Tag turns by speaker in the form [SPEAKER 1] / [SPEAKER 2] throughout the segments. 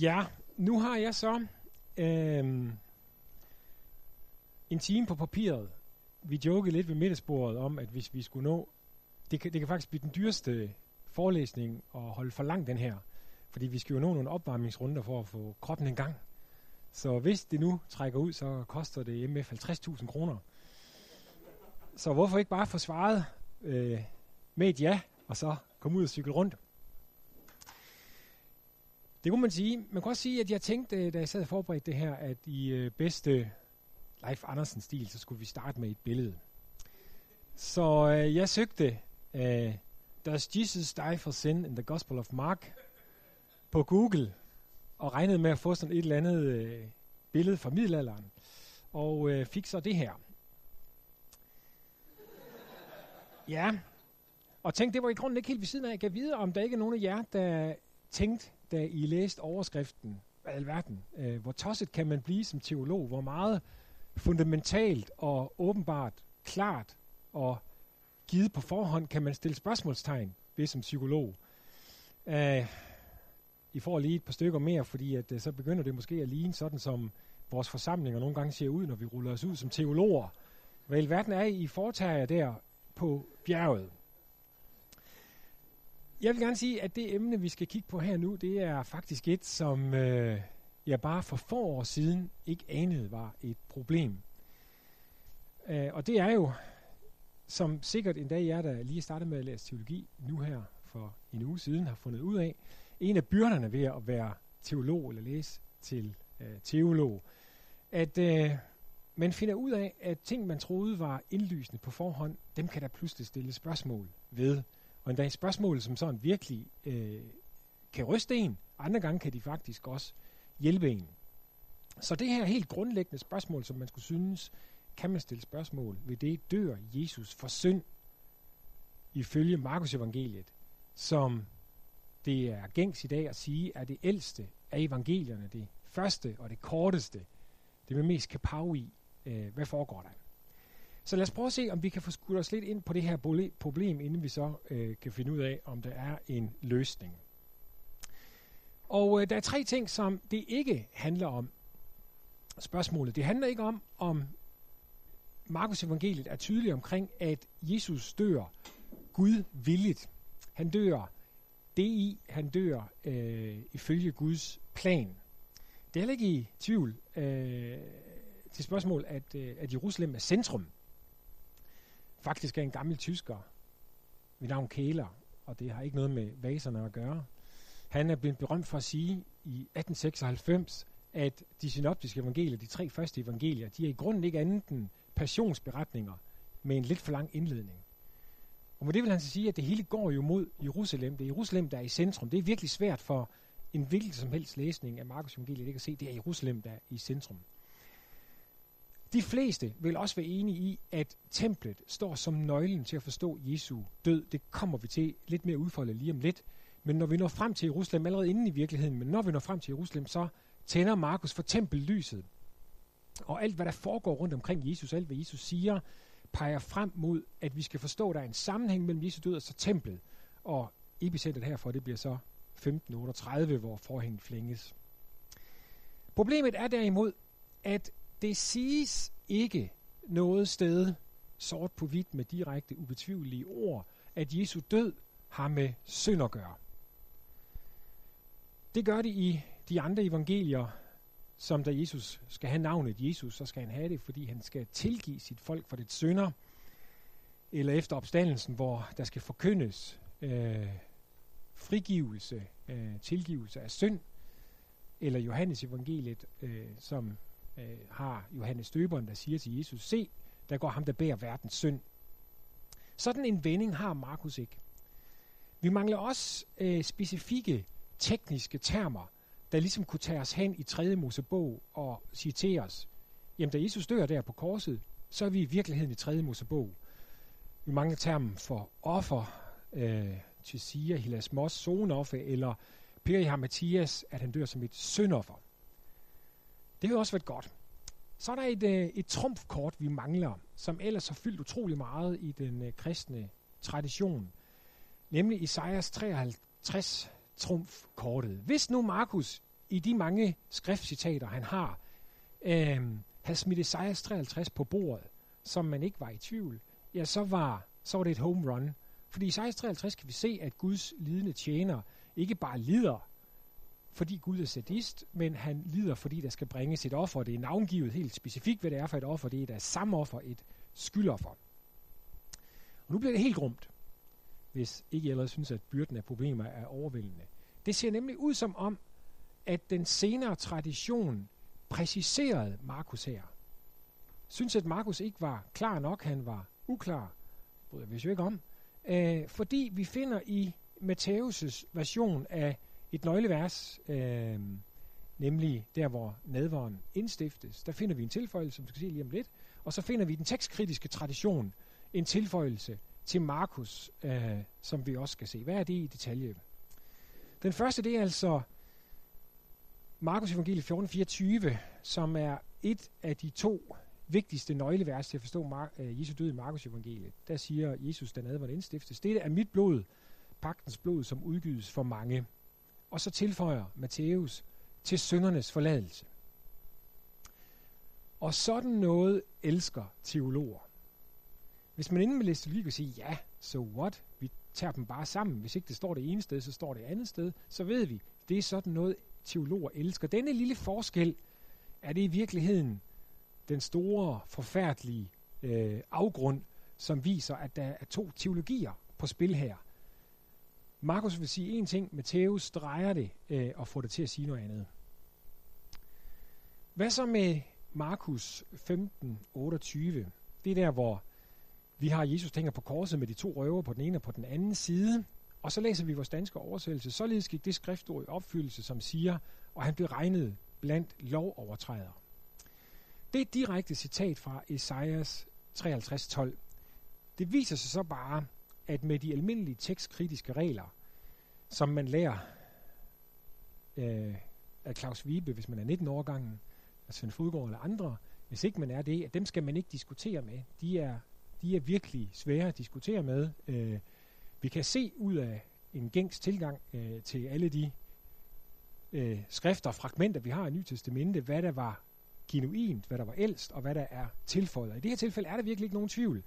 [SPEAKER 1] Ja, nu har jeg så øhm, en time på papiret. Vi jokede lidt ved middagsbordet om, at hvis vi skulle nå... Det kan, det kan faktisk blive den dyreste forelæsning at holde for langt den her. Fordi vi skal jo nå nogle opvarmningsrunder for at få kroppen i gang. Så hvis det nu trækker ud, så koster det MF 50.000 kroner. Så hvorfor ikke bare få svaret øh, med et ja, og så komme ud og cykle rundt? Det kunne man sige. Man kan også sige, at jeg tænkte, øh, da jeg sad og forberedte det her, at i øh, bedste Leif Andersen-stil, så skulle vi starte med et billede. Så øh, jeg søgte øh, Does Jesus die for sin in the Gospel of Mark på Google, og regnede med at få sådan et eller andet øh, billede fra middelalderen, og øh, fik så det her. Ja, og tænkte, det var i grunden ikke helt ved siden af. Jeg kan vide, om der ikke er nogen af jer, der tænkte, da I læste overskriften, hvad alverden, øh, hvor tosset kan man blive som teolog, hvor meget fundamentalt og åbenbart klart og givet på forhånd kan man stille spørgsmålstegn ved som psykolog. Uh, I får lige et par stykker mere, fordi at, uh, så begynder det måske at ligne sådan, som vores forsamlinger nogle gange ser ud, når vi ruller os ud som teologer. Hvad i alverden er I foretager der på bjerget? Jeg vil gerne sige, at det emne, vi skal kigge på her nu, det er faktisk et, som øh, jeg bare for få år siden ikke anede var et problem. Øh, og det er jo, som sikkert en dag jer, der lige startede med at læse teologi, nu her for en uge siden, har fundet ud af, en af byrderne ved at være teolog eller læse til øh, teolog, at øh, man finder ud af, at ting, man troede var indlysende på forhånd, dem kan der pludselig stille spørgsmål ved. Og endda spørgsmål, som sådan virkelig øh, kan ryste en. Andre gange kan de faktisk også hjælpe en. Så det her helt grundlæggende spørgsmål, som man skulle synes, kan man stille spørgsmål ved det, dør Jesus for synd ifølge Markus evangeliet, som det er gængs i dag at sige, er det ældste af evangelierne, det første og det korteste, det med mest kapav i, øh, hvad foregår der. Så lad os prøve at se, om vi kan få skudt os lidt ind på det her problem, inden vi så øh, kan finde ud af, om der er en løsning. Og øh, der er tre ting, som det ikke handler om. Spørgsmålet. Det handler ikke om, om Markus evangeliet er tydelig omkring, at Jesus dør Gud villigt. Han dør det i, han dør øh, ifølge Guds plan. Det er heller ikke i tvivl øh, til spørgsmål, at, øh, at Jerusalem er centrum faktisk er en gammel tysker ved navn Kæler, og det har ikke noget med vaserne at gøre. Han er blevet berømt for at sige i 1896, at de synoptiske evangelier, de tre første evangelier, de er i grunden ikke andet end passionsberetninger med en lidt for lang indledning. Og med det vil han så sige, at det hele går jo mod Jerusalem. Det er Jerusalem, der er i centrum. Det er virkelig svært for en hvilken som helst læsning af Markus evangeliet ikke at se, det er Jerusalem, der er i centrum. De fleste vil også være enige i, at templet står som nøglen til at forstå Jesu død. Det kommer vi til lidt mere udfoldet lige om lidt. Men når vi når frem til Jerusalem, allerede inden i virkeligheden, men når vi når frem til Jerusalem, så tænder Markus for tempellyset. Og alt, hvad der foregår rundt omkring Jesus, alt hvad Jesus siger, peger frem mod, at vi skal forstå, at der er en sammenhæng mellem Jesu død og så templet. Og epicentret herfor, det bliver så 1538, hvor forhængen flænges. Problemet er derimod, at det siges ikke noget sted sort på hvidt med direkte ubetvivelige ord, at Jesu død har med synd at gøre. Det gør det i de andre evangelier, som da Jesus skal have navnet Jesus, så skal han have det, fordi han skal tilgive sit folk for det synder, eller efter opstandelsen, hvor der skal forkyndes øh, frigivelse, øh, tilgivelse af synd, eller Johannes evangeliet, øh, som øh, har Johannes Døberen, der siger til Jesus, se, der går ham, der bærer verdens synd. Sådan en vending har Markus ikke. Vi mangler også øh, specifikke tekniske termer, der ligesom kunne tage os hen i 3. Mosebog og citere os. Jamen, da Jesus dør der på korset, så er vi i virkeligheden i 3. Mosebog. Vi mangler termen for offer, øh, til siger Hilas Mos, sonoffer, eller Per Mathias, at han dør som et syndoffer. Det har også været godt. Så er der et, øh, et trumfkort, vi mangler, som ellers har fyldt utrolig meget i den øh, kristne tradition. Nemlig Isaias 53 trumfkortet. Hvis nu Markus i de mange skriftcitater, han har, øh, havde smidt Isaias 53 på bordet, som man ikke var i tvivl, ja, så var, så var det et home run. Fordi i Esajas 53 kan vi se, at Guds lidende tjener ikke bare lider, fordi Gud er sadist, men han lider, fordi der skal bringes et offer. Det er navngivet helt specifikt, hvad det er for et offer. Det er et samme offer, et skyldoffer. Og nu bliver det helt grumt, hvis ikke I allerede synes, at byrden af problemer er overvældende. Det ser nemlig ud som om, at den senere tradition præciserede Markus her. Synes, at Markus ikke var klar nok, han var uklar, bryder vi jo ikke om, øh, fordi vi finder i Matthæus' version af et nøglevers, øh, nemlig der, hvor nadvåren indstiftes, der finder vi en tilføjelse, som vi skal se lige om lidt, og så finder vi den tekstkritiske tradition, en tilføjelse til Markus, øh, som vi også skal se. Hvad er det i detalje? Den første, det er altså Markus evangeliet 14:24, som er et af de to vigtigste nøglevers til at forstå Mar- øh, Jesu død i Markus evangeliet. Der siger Jesus, da nadveren indstiftes, det er mit blod, pagtens blod, som udgives for mange. Og så tilføjer Matthæus til syndernes forladelse. Og sådan noget elsker teologer. Hvis man inden med læse kan sige, ja, so what, vi tager dem bare sammen. Hvis ikke det står det ene sted, så står det andet sted. Så ved vi, det er sådan noget, teologer elsker. Denne lille forskel, er det i virkeligheden den store, forfærdelige øh, afgrund, som viser, at der er to teologier på spil her. Markus vil sige en ting, Matthæus drejer det øh, og får det til at sige noget andet. Hvad så med Markus 15, 28? Det er der, hvor vi har Jesus tænker på korset med de to røver på den ene og på den anden side. Og så læser vi vores danske oversættelse. Således gik det skriftord i opfyldelse, som siger, og han blev regnet blandt lovovertrædere. Det er et direkte citat fra Esajas 53.12. Det viser sig så bare, at med de almindelige tekstkritiske regler, som man lærer øh, af Claus Wiebe, hvis man er 19 år gangen, af Svend Fodgaard eller andre, hvis ikke man er det, at dem skal man ikke diskutere med. De er, de er virkelig svære at diskutere med. Øh, vi kan se ud af en gængs tilgang øh, til alle de øh, skrifter og fragmenter, vi har i Nytestamentet, hvad der var genuint, hvad der var ældst, og hvad der er tilføjet. Og I det her tilfælde er der virkelig ikke nogen tvivl.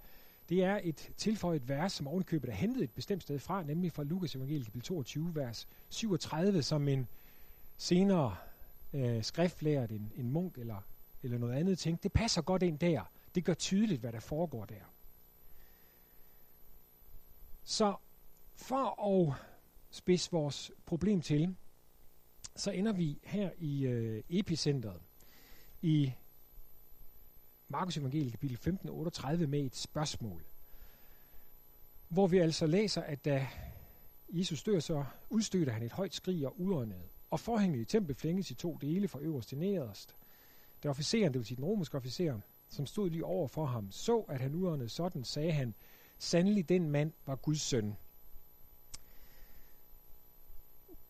[SPEAKER 1] Det er et tilføjet vers, som ovenkøbet er hentet et bestemt sted fra, nemlig fra Lukas evangeliet kapitel 22, vers 37, som en senere øh, skriftlærer, en, en munk eller, eller noget andet tænkte, det passer godt ind der. Det gør tydeligt, hvad der foregår der. Så for at spidse vores problem til, så ender vi her i øh, epicentret i Markus evangeliet kapitel 15 38 med et spørgsmål, hvor vi altså læser, at da Jesus dør, så udstødte han et højt skrig og udåndede, og forhænget i templet flænges i to dele fra øverst til nederst. Da officeren, det vil sige den romerske officer, som stod lige over for ham, så, at han udåndede sådan, sagde han, sandelig den mand var Guds søn.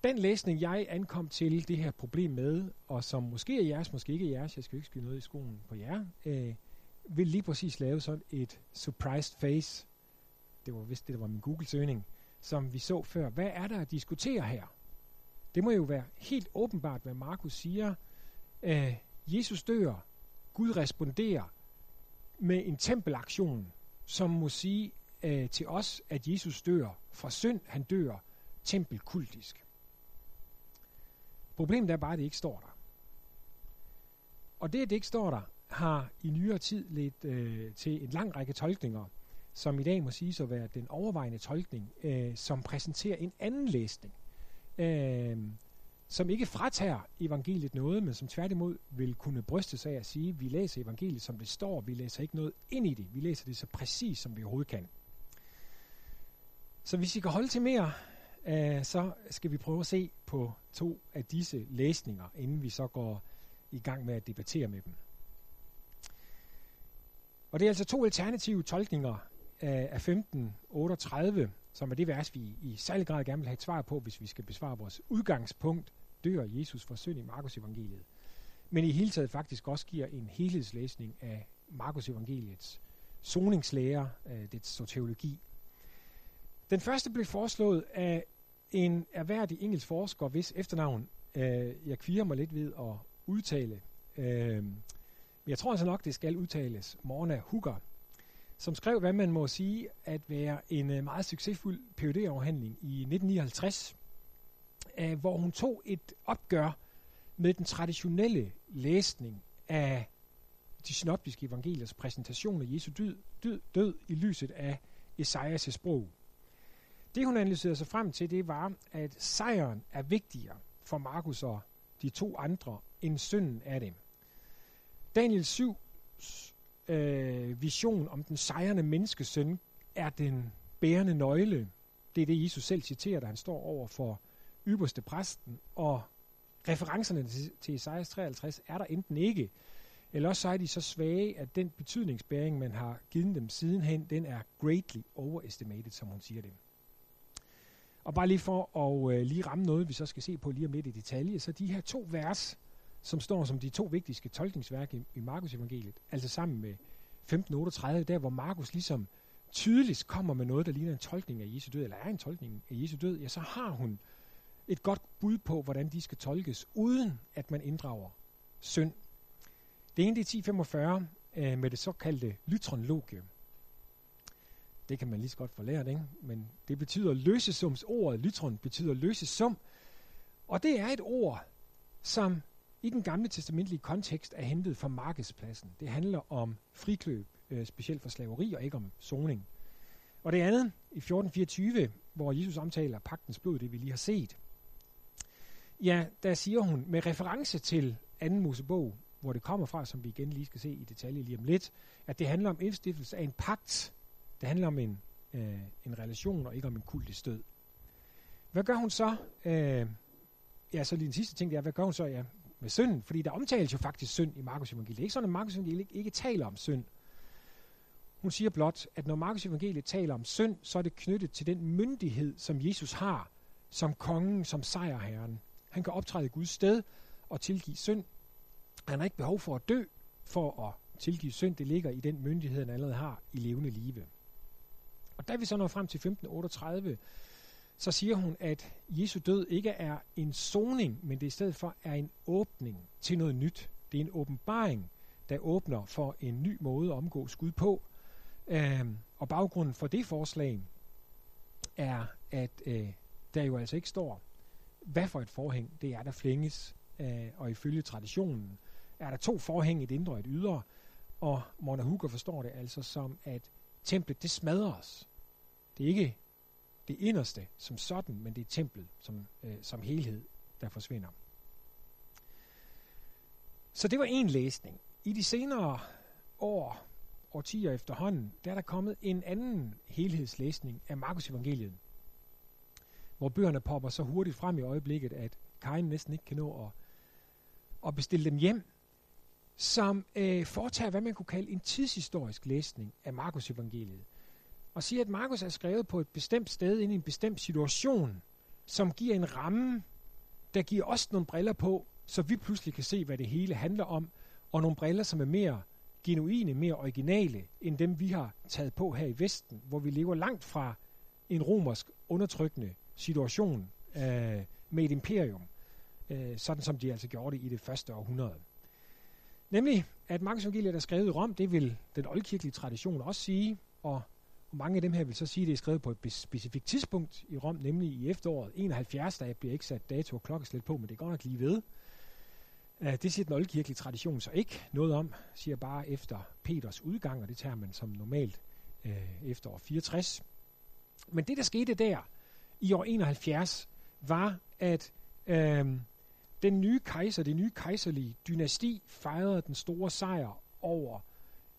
[SPEAKER 1] Den læsning, jeg ankom til det her problem med, og som måske er jeres, måske ikke er jeres, jeg skal ikke skyde noget i skolen på jer, øh, vil lige præcis lave sådan et surprised face. Det var vist det, der var min Google-søgning, som vi så før. Hvad er der at diskutere her? Det må jo være helt åbenbart, hvad Markus siger. Øh, Jesus dør, Gud responderer med en tempelaktion, som må sige øh, til os, at Jesus dør fra synd, han dør tempelkultisk. Problemet er bare, at det ikke står der. Og det, at det ikke står der, har i nyere tid ledt øh, til en lang række tolkninger, som i dag må sige at være den overvejende tolkning, øh, som præsenterer en anden læsning, øh, som ikke fratager evangeliet noget, men som tværtimod vil kunne bryste sig af at sige, vi læser evangeliet, som det står, vi læser ikke noget ind i det, vi læser det så præcis, som vi overhovedet kan. Så hvis I kan holde til mere, øh, så skal vi prøve at se på to af disse læsninger, inden vi så går i gang med at debattere med dem. Og det er altså to alternative tolkninger af, af 1538, som er det vers, vi i særlig grad gerne vil have et svar på, hvis vi skal besvare vores udgangspunkt, dør Jesus for synd i Markus evangeliet. Men i hele taget faktisk også giver en helhedslæsning af Markus evangeliets soningslære, øh, det soteriologi. Den første blev foreslået af en erhverdig engelsk forsker, hvis efternavn øh, jeg kviger mig lidt ved at udtale. Øh, men jeg tror altså nok, det skal udtales. Morna Hugger, som skrev, hvad man må sige at være en øh, meget succesfuld phd afhandling i 1959, øh, hvor hun tog et opgør med den traditionelle læsning af de synoptiske evangeliers præsentation af Jesu død, død, død i lyset af Esajas' sprog. Det hun analyserede sig frem til, det var, at sejren er vigtigere for Markus og de to andre, end synden af dem. Daniel 7 øh, vision om den sejrende menneskesøn er den bærende nøgle. Det er det, Jesus selv citerer, da han står over for ypperste præsten, og referencerne til, til Esajas 53 er der enten ikke, eller også så er de så svage, at den betydningsbæring, man har givet dem sidenhen, den er greatly overestimated, som hun siger det. Og bare lige for at øh, lige ramme noget, vi så skal se på lige om lidt i detalje, så de her to vers, som står som de to vigtigste tolkningsværk i, i Markus evangeliet, altså sammen med 1538, der hvor Markus ligesom tydeligt kommer med noget, der ligner en tolkning af Jesu død, eller er en tolkning af Jesu død, ja, så har hun et godt bud på, hvordan de skal tolkes, uden at man inddrager synd. Det ene det er 1045 øh, med det såkaldte lytronlogium. Det kan man lige så godt få lært, ikke? men det betyder løsesumsordet, lytron betyder løsesum, og det er et ord, som i den gamle testamentlige kontekst er hentet fra markedspladsen. Det handler om frikløb, øh, specielt for slaveri og ikke om soning. Og det andet, i 1424, hvor Jesus omtaler pagtens blod, det vi lige har set, ja, der siger hun med reference til anden Mosebog, hvor det kommer fra, som vi igen lige skal se i detalje lige om lidt, at det handler om indstiftelse af en pagt. Det handler om en, øh, en relation og ikke om en kultisk stød. Hvad gør hun så? Øh, ja, så lige den sidste ting, det er, hvad gør hun så? Ja, med synden? fordi der omtales jo faktisk synd i Markus evangeliet. Det er ikke sådan, at Markus evangeliet ikke, ikke taler om synd. Hun siger blot, at når Markus evangeliet taler om synd, så er det knyttet til den myndighed, som Jesus har som kongen, som sejrherren. Han kan optræde i Guds sted og tilgive synd. Han har ikke behov for at dø for at tilgive synd. Det ligger i den myndighed, han allerede har i levende live. Og da vi så når frem til 1538, så siger hun, at Jesu død ikke er en soning, men det i stedet for er en åbning til noget nyt. Det er en åbenbaring, der åbner for en ny måde at omgås Gud på. Øhm, og baggrunden for det forslag er, at øh, der jo altså ikke står, hvad for et forhæng det er, der flænges. Øh, og ifølge traditionen er der to forhæng, et indre og et ydre. Og Mona Hooker forstår det altså som, at templet det smadres. Det er ikke det inderste som sådan, men det er templet som, øh, som helhed, der forsvinder. Så det var en læsning. I de senere år, årtier efterhånden, der er der kommet en anden helhedslæsning af Markus evangeliet, hvor bøgerne popper så hurtigt frem i øjeblikket, at Karin næsten ikke kan nå at, at bestille dem hjem, som øh, foretager, hvad man kunne kalde en tidshistorisk læsning af Markus evangeliet og siger, at Markus er skrevet på et bestemt sted ind i en bestemt situation, som giver en ramme, der giver os nogle briller på, så vi pludselig kan se, hvad det hele handler om, og nogle briller, som er mere genuine, mere originale, end dem vi har taget på her i Vesten, hvor vi lever langt fra en romersk undertrykkende situation øh, med et imperium, øh, sådan som de altså gjorde det i det første århundrede. Nemlig, at Markus Evangeliet er skrevet i Rom, det vil den oldkirkelige tradition også sige, og og mange af dem her vil så sige, at det er skrevet på et specifikt tidspunkt i Rom, nemlig i efteråret 71, der bliver ikke sat dato og klokkeslæt på, men det går nok lige ved. Uh, det siger den oldkirkelige tradition så ikke noget om, siger bare efter Peters udgang, og det tager man som normalt øh, uh, efter år 64. Men det, der skete der i år 71, var, at uh, den nye kejser, det nye kejserlige dynasti, fejrede den store sejr over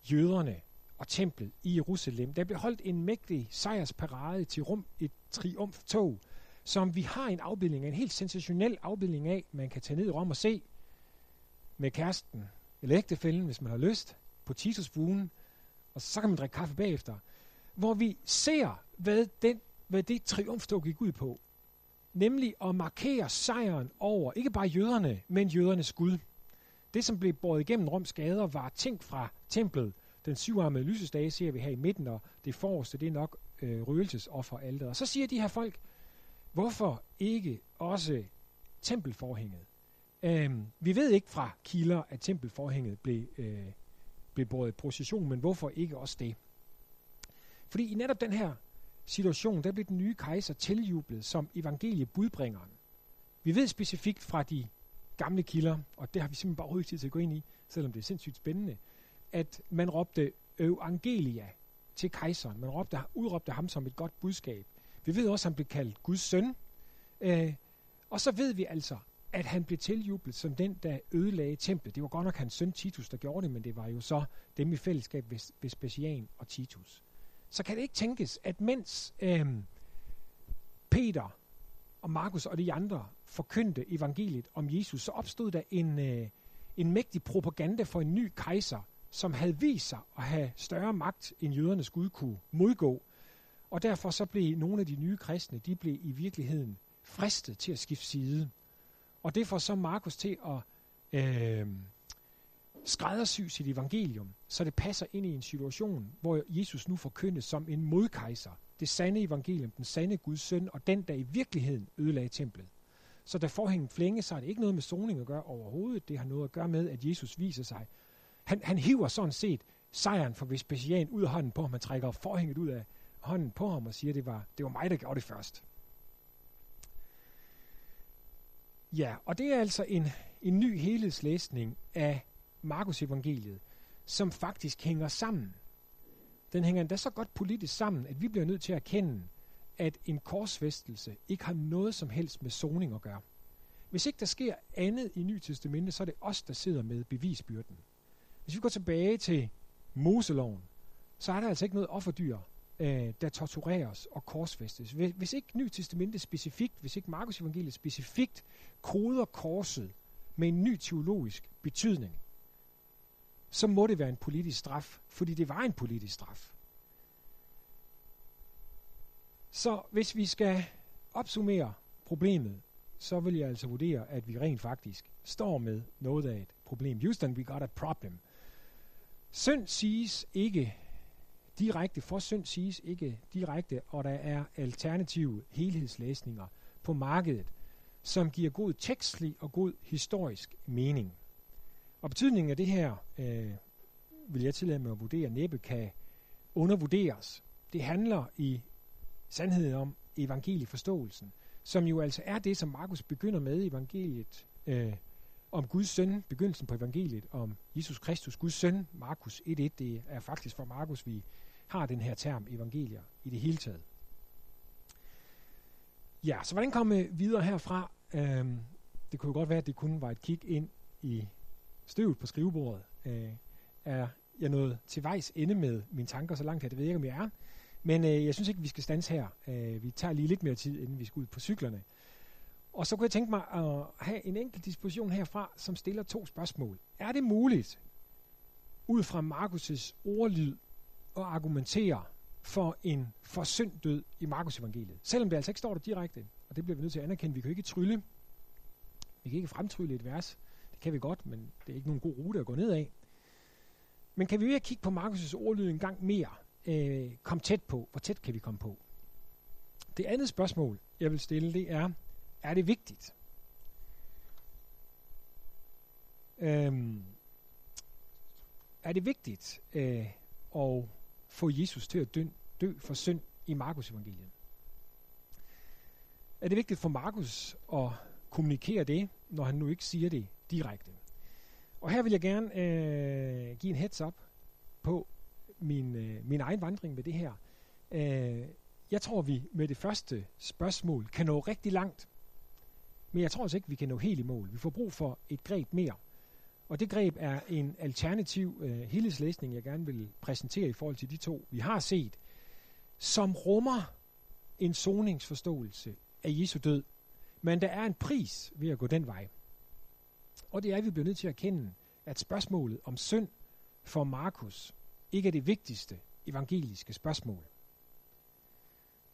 [SPEAKER 1] jøderne og templet i Jerusalem. Der blev holdt en mægtig sejrsparade til rum, et triumftog, som vi har en afbildning af, en helt sensationel afbildning af, man kan tage ned i Rom og se med kæresten eller ægtefælden, hvis man har lyst, på Titusbuen, og så kan man drikke kaffe bagefter, hvor vi ser, hvad, den, hvad det triumftog gik ud på. Nemlig at markere sejren over ikke bare jøderne, men jødernes Gud. Det, som blev båret igennem Roms gader, var ting fra templet, den syvarmede lysestage ser vi her i midten, og det forreste, det er nok øh, røgelsesofferalteret. Og så siger de her folk, hvorfor ikke også tempelforhænget. Øhm, vi ved ikke fra kilder, at tempelforhænget blev, øh, blev båret i procession, men hvorfor ikke også det? Fordi i netop den her situation, der blev den nye kejser tiljublet som evangeliebudbringeren. Vi ved specifikt fra de gamle kilder, og det har vi simpelthen bare overhovedet tid til at gå ind i, selvom det er sindssygt spændende, at man råbte evangelia til kejseren. Man råbte, udråbte ham som et godt budskab. Vi ved også, at han blev kaldt Guds søn. Øh, og så ved vi altså, at han blev tiljublet som den, der ødelagde templet. Det var godt nok hans søn Titus, der gjorde det, men det var jo så dem i fællesskab ved Vespasian og Titus. Så kan det ikke tænkes, at mens øh, Peter og Markus og de andre forkyndte evangeliet om Jesus, så opstod der en, øh, en mægtig propaganda for en ny kejser, som havde vist sig at have større magt, end jødernes Gud kunne modgå. Og derfor så blev nogle af de nye kristne, de blev i virkeligheden fristet til at skifte side. Og det får så Markus til at øh, skræddersy sit evangelium, så det passer ind i en situation, hvor Jesus nu forkyndes som en modkejser. Det sande evangelium, den sande Guds søn, og den, der i virkeligheden ødelagde templet. Så da forhængen flænge, så er det ikke noget med soning at gøre overhovedet. Det har noget at gøre med, at Jesus viser sig. Han, han hiver sådan set sejren for Vespasian ud af hånden på ham. Han trækker forhænget ud af hånden på ham og siger, det var, det var mig, der gjorde det først. Ja, og det er altså en, en ny helhedslæsning af Markus evangeliet, som faktisk hænger sammen. Den hænger endda så godt politisk sammen, at vi bliver nødt til at erkende, at en korsfæstelse ikke har noget som helst med soning at gøre. Hvis ikke der sker andet i Nytestamentet, så er det os, der sidder med bevisbyrden. Hvis vi går tilbage til Moseloven, så er der altså ikke noget offerdyr, øh, der tortureres og korsfæstes. Hvis, hvis ikke Ny Testamente specifikt, hvis ikke Markus evangeliet specifikt koder korset med en ny teologisk betydning, så må det være en politisk straf, fordi det var en politisk straf. Så hvis vi skal opsummere problemet, så vil jeg altså vurdere, at vi rent faktisk står med noget af et problem. Houston, we got a problem. Synd siges ikke direkte, for synd siges ikke direkte, og der er alternative helhedslæsninger på markedet, som giver god tekstlig og god historisk mening. Og betydningen af det her, øh, vil jeg tillade mig at vurdere, næppe kan undervurderes. Det handler i sandheden om evangelieforståelsen, som jo altså er det, som Markus begynder med i evangeliet øh, om Guds søn, begyndelsen på evangeliet om Jesus Kristus, Guds søn, Markus 1.1. Det er faktisk for Markus, vi har den her term evangelier i det hele taget. Ja, så hvordan komme øh, videre herfra? Øhm, det kunne jo godt være, at det kun var et kig ind i støvet på skrivebordet. Øh, er jeg nået til vejs ende med mine tanker så langt her? Det ved jeg ikke, om jeg er. Men øh, jeg synes ikke, vi skal stands her. Øh, vi tager lige lidt mere tid, inden vi skal ud på cyklerne. Og så kunne jeg tænke mig at have en enkelt disposition herfra, som stiller to spørgsmål. Er det muligt, ud fra Markus' ordlyd, at argumentere for en forsynd død i Markus evangeliet? Selvom det altså ikke står der direkte, og det bliver vi nødt til at anerkende. Vi kan jo ikke trylle. Vi kan ikke fremtrylle et vers. Det kan vi godt, men det er ikke nogen god rute at gå ned af. Men kan vi ved at kigge på Markus' ordlyd en gang mere, øh, komme tæt på? Hvor tæt kan vi komme på? Det andet spørgsmål, jeg vil stille, det er, er det vigtigt? Øhm, er det vigtigt øh, at få Jesus til at dø, dø for synd i Markus evangeliet? Er det vigtigt for Markus at kommunikere det, når han nu ikke siger det direkte? Og her vil jeg gerne øh, give en heads up på min, øh, min egen vandring med det her. Øh, jeg tror, vi med det første spørgsmål kan nå rigtig langt men jeg tror altså ikke, vi kan nå helt i mål. Vi får brug for et greb mere. Og det greb er en alternativ øh, helhedslæsning, jeg gerne vil præsentere i forhold til de to, vi har set, som rummer en soningsforståelse af Jesu død. Men der er en pris ved at gå den vej. Og det er, at vi bliver nødt til at kende, at spørgsmålet om synd for Markus ikke er det vigtigste evangeliske spørgsmål.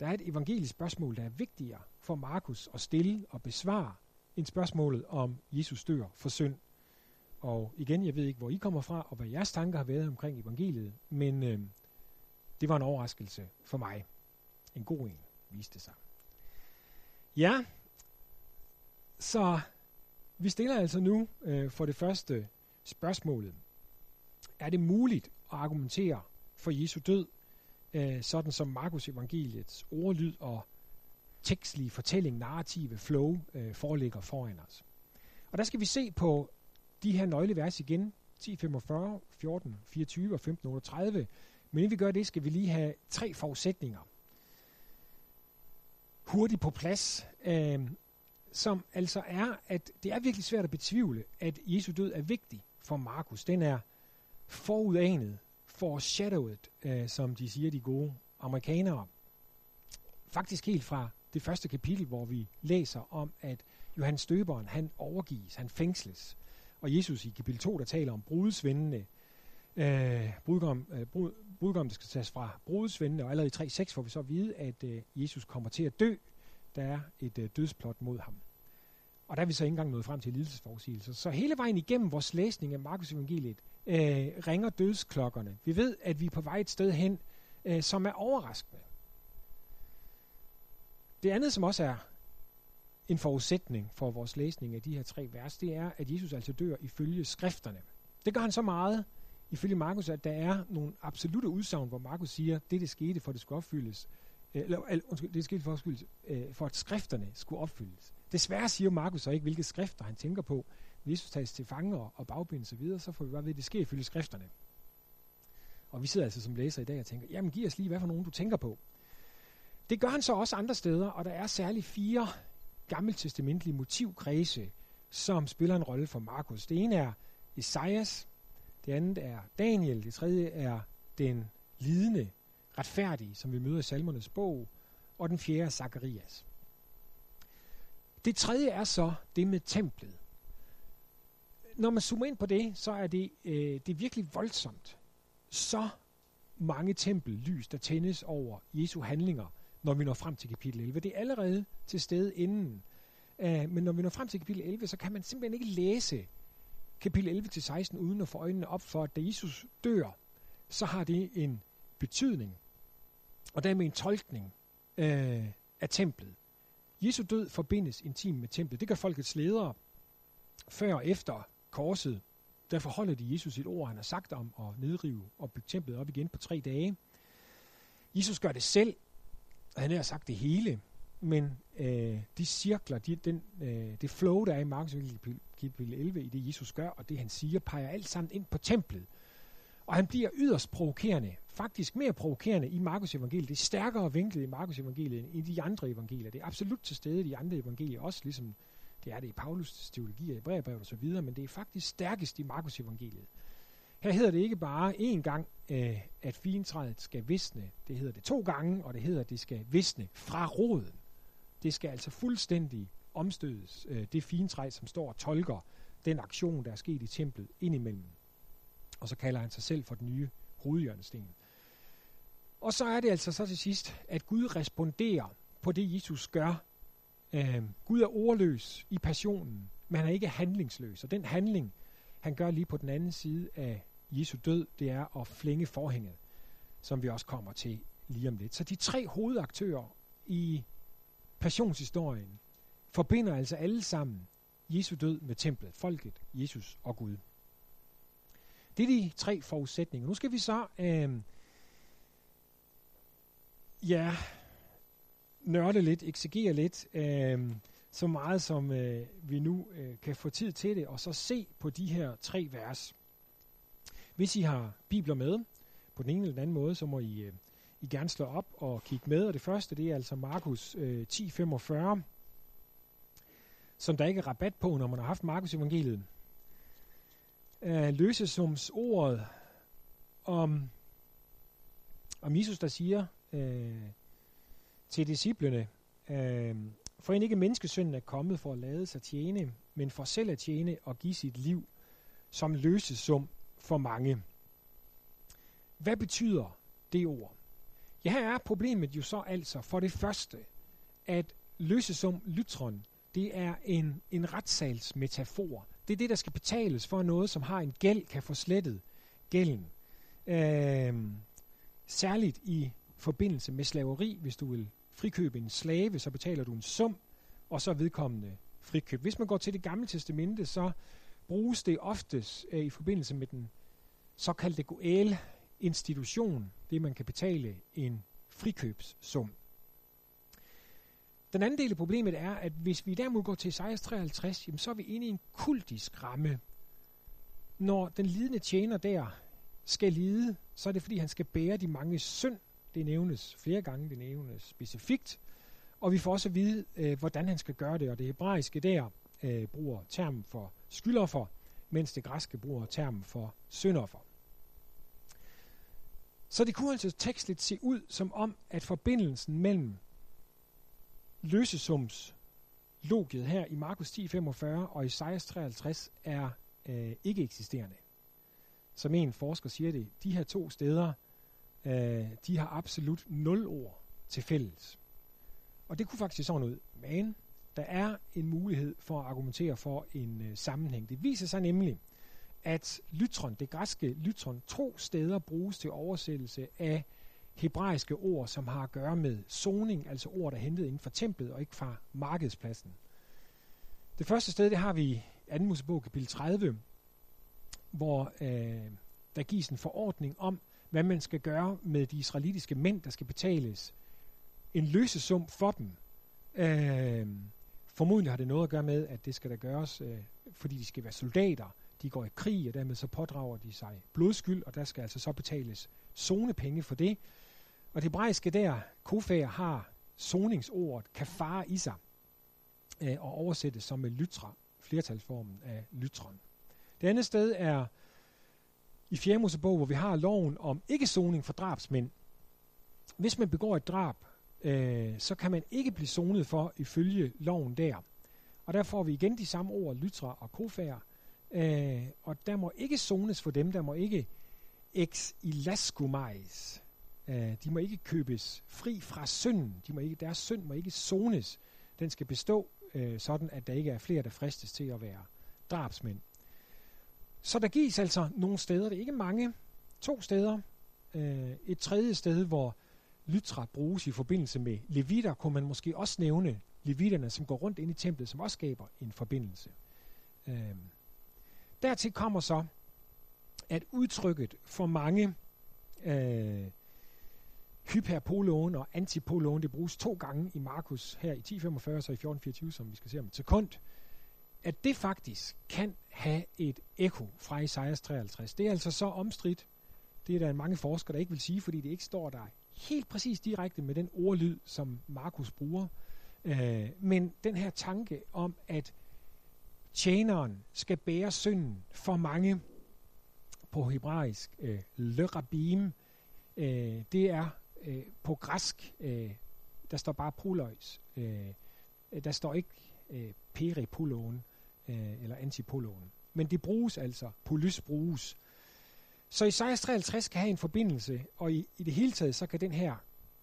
[SPEAKER 1] Der er et evangelisk spørgsmål, der er vigtigere for Markus at stille og besvare, end spørgsmålet om Jesus dør for synd. Og igen, jeg ved ikke, hvor I kommer fra, og hvad jeres tanker har været omkring evangeliet, men øh, det var en overraskelse for mig. En god en, viste sig. Ja, Så vi stiller altså nu øh, for det første spørgsmålet. Er det muligt at argumentere for Jesu død, øh, sådan som Markus evangeliets ordlyd og tekstlige fortælling, narrative flow øh, foreligger foran os? Og der skal vi se på de her nøglevers igen, 10.45, 14, 24 og 15.38. Men inden vi gør det, skal vi lige have tre forudsætninger hurtigt på plads, øh, som altså er, at det er virkelig svært at betvivle, at Jesu død er vigtig for Markus. Den er forudanet, foreshadowed, øh, som de siger de gode amerikanere. Faktisk helt fra det første kapitel, hvor vi læser om, at Johannes Døberen, han overgives, han fængsles. Og Jesus i kapitel 2, der taler om brudsvendene, øh, brudgom, øh, brud, brudgom, der skal tages fra brudsvendene, og allerede i 3.6 får vi så at vide, at øh, Jesus kommer til at dø. Der er et øh, dødsplot mod ham. Og der er vi så ikke engang nået frem til lidelsesforudsigelser. Så hele vejen igennem vores læsning af Markus evangeliet øh, ringer dødsklokkerne. Vi ved, at vi er på vej et sted hen, øh, som er overraskende. Det andet, som også er en forudsætning for vores læsning af de her tre vers, det er, at Jesus altså dør ifølge skrifterne. Det gør han så meget, ifølge Markus, at der er nogle absolute udsagn, hvor Markus siger, det det skete, for det skulle opfyldes, øh, eller, eller undskyld, det skete for, opfyldes, øh, for at skrifterne skulle opfyldes. Desværre siger Markus så ikke, hvilke skrifter han tænker på. Jesus tages til fange og, bagbindes og videre, så får vi bare ved, at det sker ifølge skrifterne. Og vi sidder altså som læser i dag og tænker, jamen giv os lige, hvad for nogen du tænker på. Det gør han så også andre steder, og der er særligt fire gammeltestamentlige motivkredse, som spiller en rolle for Markus. Det ene er Esajas, det andet er Daniel, det tredje er den lidende, retfærdige, som vi møder i salmernes bog, og den fjerde er Zakarias. Det tredje er så det med templet. Når man zoomer ind på det, så er det, øh, det er virkelig voldsomt. Så mange tempellys, der tændes over Jesu handlinger, når vi når frem til kapitel 11. Det er allerede til stede inden. Uh, men når vi når frem til kapitel 11, så kan man simpelthen ikke læse kapitel 11-16 uden at få øjnene op for, at da Jesus dør, så har det en betydning, og dermed en tolkning uh, af templet. Jesu død forbindes intimt med templet. Det gør folkets ledere før og efter korset. der forholder de Jesus sit ord, han har sagt om at nedrive og bygge templet op igen på tre dage. Jesus gør det selv, og han har sagt det hele, men øh, de cirkler, de, den, øh, det flow, der er i Markus kapitel 11 i det, Jesus gør, og det han siger, peger alt sammen ind på templet. Og han bliver yderst provokerende, faktisk mere provokerende i Markus evangeliet. Det er stærkere vinklet i Markus evangeliet end i de andre evangelier. Det er absolut til stede i de andre evangelier også, ligesom det er det i Paulus' teologi og Hebræerbrevet og så videre, men det er faktisk stærkest i Markus evangeliet. Her hedder det ikke bare én gang, øh, at fintræet skal visne. Det hedder det to gange, og det hedder, at det skal visne fra roden. Det skal altså fuldstændig omstødes, øh, det fintræ, som står og tolker den aktion, der er sket i templet indimellem. Og så kalder han sig selv for den nye hovedhjørnesten. Og så er det altså så til sidst, at Gud responderer på det, Jesus gør. Øh, Gud er ordløs i passionen, men han er ikke handlingsløs. Og den handling, han gør lige på den anden side af Jesu død, det er at flænge forhænget, som vi også kommer til lige om lidt. Så de tre hovedaktører i passionshistorien forbinder altså alle sammen Jesu død med templet, folket, Jesus og Gud. Det er de tre forudsætninger. Nu skal vi så øh, ja, nørde lidt, eksegere lidt, øh, så meget som øh, vi nu øh, kan få tid til det, og så se på de her tre vers. Hvis I har bibler med, på den ene eller den anden måde, så må I, øh, I gerne slå op og kigge med. Og det første, det er altså Markus øh, 10.45, som der ikke er rabat på, når man har haft Markus evangeliet. Øh, løsesums ordet om, om Jesus, der siger øh, til disciplene, øh, for end ikke menneskesønnen er kommet for at lade sig tjene, men for selv at tjene og give sit liv som løsesum for mange. Hvad betyder det ord? Ja, her er problemet jo så altså for det første, at løsesum lytron, det er en, en retssalsmetafor. Det er det, der skal betales for noget, som har en gæld, kan få slettet gælden. Øh, særligt i forbindelse med slaveri, hvis du vil frikøbe en slave, så betaler du en sum, og så vedkommende frikøb. Hvis man går til det gamle testamente, så bruges det oftest øh, i forbindelse med den såkaldte Goel-institution, det man kan betale en frikøbssum. Den anden del af problemet er, at hvis vi derimod går til Isaias 53, jamen så er vi inde i en kultisk ramme. Når den lidende tjener der skal lide, så er det fordi, han skal bære de mange synd. Det nævnes flere gange, det nævnes specifikt. Og vi får også at vide, øh, hvordan han skal gøre det. Og det hebraiske der øh, bruger termen for skyldoffer, mens det græske bruger termen for syndoffer. Så det kunne altså tekstligt se ud som om, at forbindelsen mellem løsesums logiet her i Markus 10:45 og Isaias 53 er øh, ikke eksisterende. Som en forsker siger det, de her to steder, øh, de har absolut nul ord til fælles. Og det kunne faktisk sådan ud. Men der er en mulighed for at argumentere for en øh, sammenhæng. Det viser sig nemlig, at lytron, det græske lytron, to steder bruges til oversættelse af hebraiske ord, som har at gøre med zoning, altså ord, der er hentet inden for templet og ikke fra markedspladsen. Det første sted, det har vi i 2. Mosebog kapitel 30, hvor øh, der gives en forordning om, hvad man skal gøre med de israelitiske mænd, der skal betales en løsesum for dem. Øh, formodentlig har det noget at gøre med, at det skal der gøres, øh, fordi de skal være soldater. De går i krig, og dermed så pådrager de sig blodskyld, og der skal altså så betales zonepenge for det. Og det hebraiske der, kofager, har zoningsordet kafar i sig, øh, og oversættes som med lytra, flertalsformen af lytron. Det andet sted er i 4. Mosebog, hvor vi har loven om ikke-zoning for drabsmænd. Hvis man begår et drab, øh, så kan man ikke blive zonet for ifølge loven der. Og der får vi igen de samme ord, lytra og kofager. Øh, og der må ikke zones for dem, der må ikke ex ilaskumais. Øh, de må ikke købes fri fra synden. De må ikke, deres synd må ikke zones. Den skal bestå øh, sådan, at der ikke er flere, der fristes til at være drabsmænd. Så der gives altså nogle steder, det er ikke mange, to steder. Øh, et tredje sted, hvor lytra bruges i forbindelse med levitter, kunne man måske også nævne levitterne, som går rundt ind i templet, som også skaber en forbindelse. Øh, dertil kommer så, at udtrykket for mange øh, hyperpoloen og antipoloen, det bruges to gange i Markus her i 10.45 så i 14.24, som vi skal se om et sekund, at det faktisk kan have et ekko fra Isaias 53. Det er altså så omstridt. Det er der mange forskere, der ikke vil sige, fordi det ikke står der helt præcis direkte med den ordlyd, som Markus bruger. Øh, men den her tanke om, at tjeneren skal bære synden for mange på hebraisk, øh, le rabim, øh, det er øh, på græsk, øh, der står bare proløjs. Øh, der står ikke øh, peripoloen øh, eller antipoloen. Men det bruges altså, polys bruges. Så i 1653 kan have en forbindelse, og i, i det hele taget, så kan den her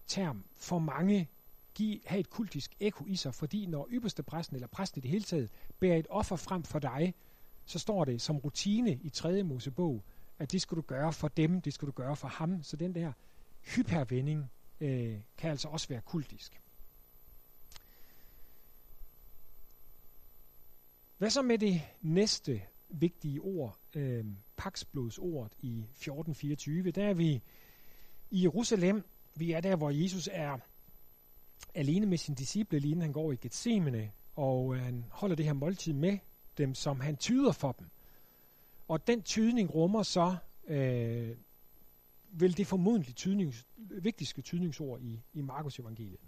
[SPEAKER 1] term for mange give, have et kultisk ekko i sig, fordi når ypperste præsten eller præsten i det hele taget bærer et offer frem for dig, så står det som rutine i 3. Mosebog, at det skal du gøre for dem, det skal du gøre for ham. Så den der hypervending øh, kan altså også være kultisk. Hvad så med det næste vigtige ord, øh, paksblodsordet i 1424? Der er vi i Jerusalem. Vi er der, hvor Jesus er alene med sin disciple, lige inden han går i Gethsemane, og øh, han holder det her måltid med dem, som han tyder for dem. Og den tydning rummer så øh, vel det formodentlig tydnings, vigtigste tydningsord i, i Markus evangeliet.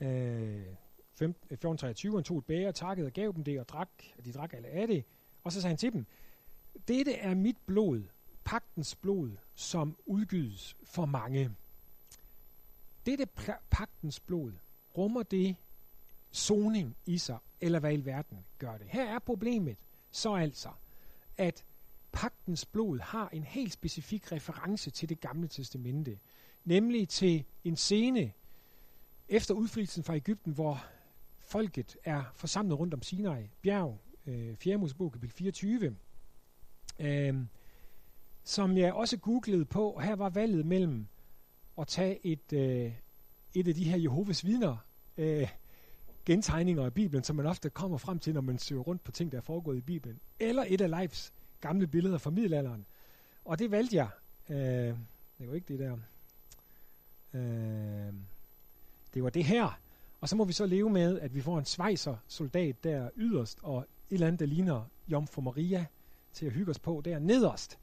[SPEAKER 1] Øh, 1423, han tog et bære, takkede og gav dem det, og drak, og de drak alle af det. Og så sagde han til dem, dette er mit blod, pagtens blod, som udgydes for mange. Dette pagtens blod, rummer det soning i sig, eller hvad i verden gør det? Her er problemet så altså, at pagtens blod har en helt specifik reference til det gamle testamente, nemlig til en scene efter udfrielsen fra Ægypten, hvor folket er forsamlet rundt om Sinai bjerg, øh, 4. Mosebog, kapitel 24, øh, som jeg også googlede på, og her var valget mellem at tage et, øh, et af de her Jehovas vidner, øh, gentegninger af Bibelen, som man ofte kommer frem til, når man søger rundt på ting, der er foregået i Bibelen. Eller et af Leifs gamle billeder fra middelalderen. Og det valgte jeg. Øh, det var ikke det der. Øh, det var det her. Og så må vi så leve med, at vi får en svejser soldat der yderst, og et eller andet, der ligner Jomfru Maria til at hygge os på der nederst.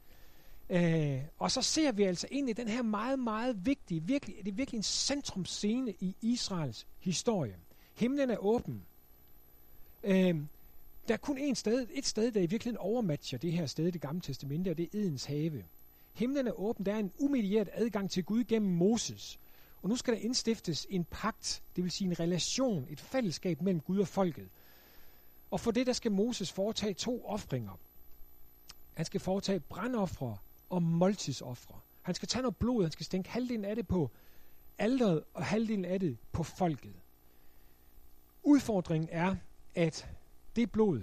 [SPEAKER 1] Øh, og så ser vi altså ind i den her meget, meget vigtige, virkelig, det er virkelig en centrumscene i Israels historie. Himlen er åben. Øh, der er kun et sted, et sted, der i virkeligheden overmatcher det her sted i det gamle testamente, og det er Edens have. Himlen er åben, der er en umedieret adgang til Gud gennem Moses. Og nu skal der indstiftes en pagt, det vil sige en relation, et fællesskab mellem Gud og folket. Og for det, der skal Moses foretage to ofringer. Han skal foretage brandoffre og måltidsoffre. Han skal tage noget blod, han skal stænke halvdelen af det på alderet og halvdelen af det på folket. Udfordringen er, at det blod,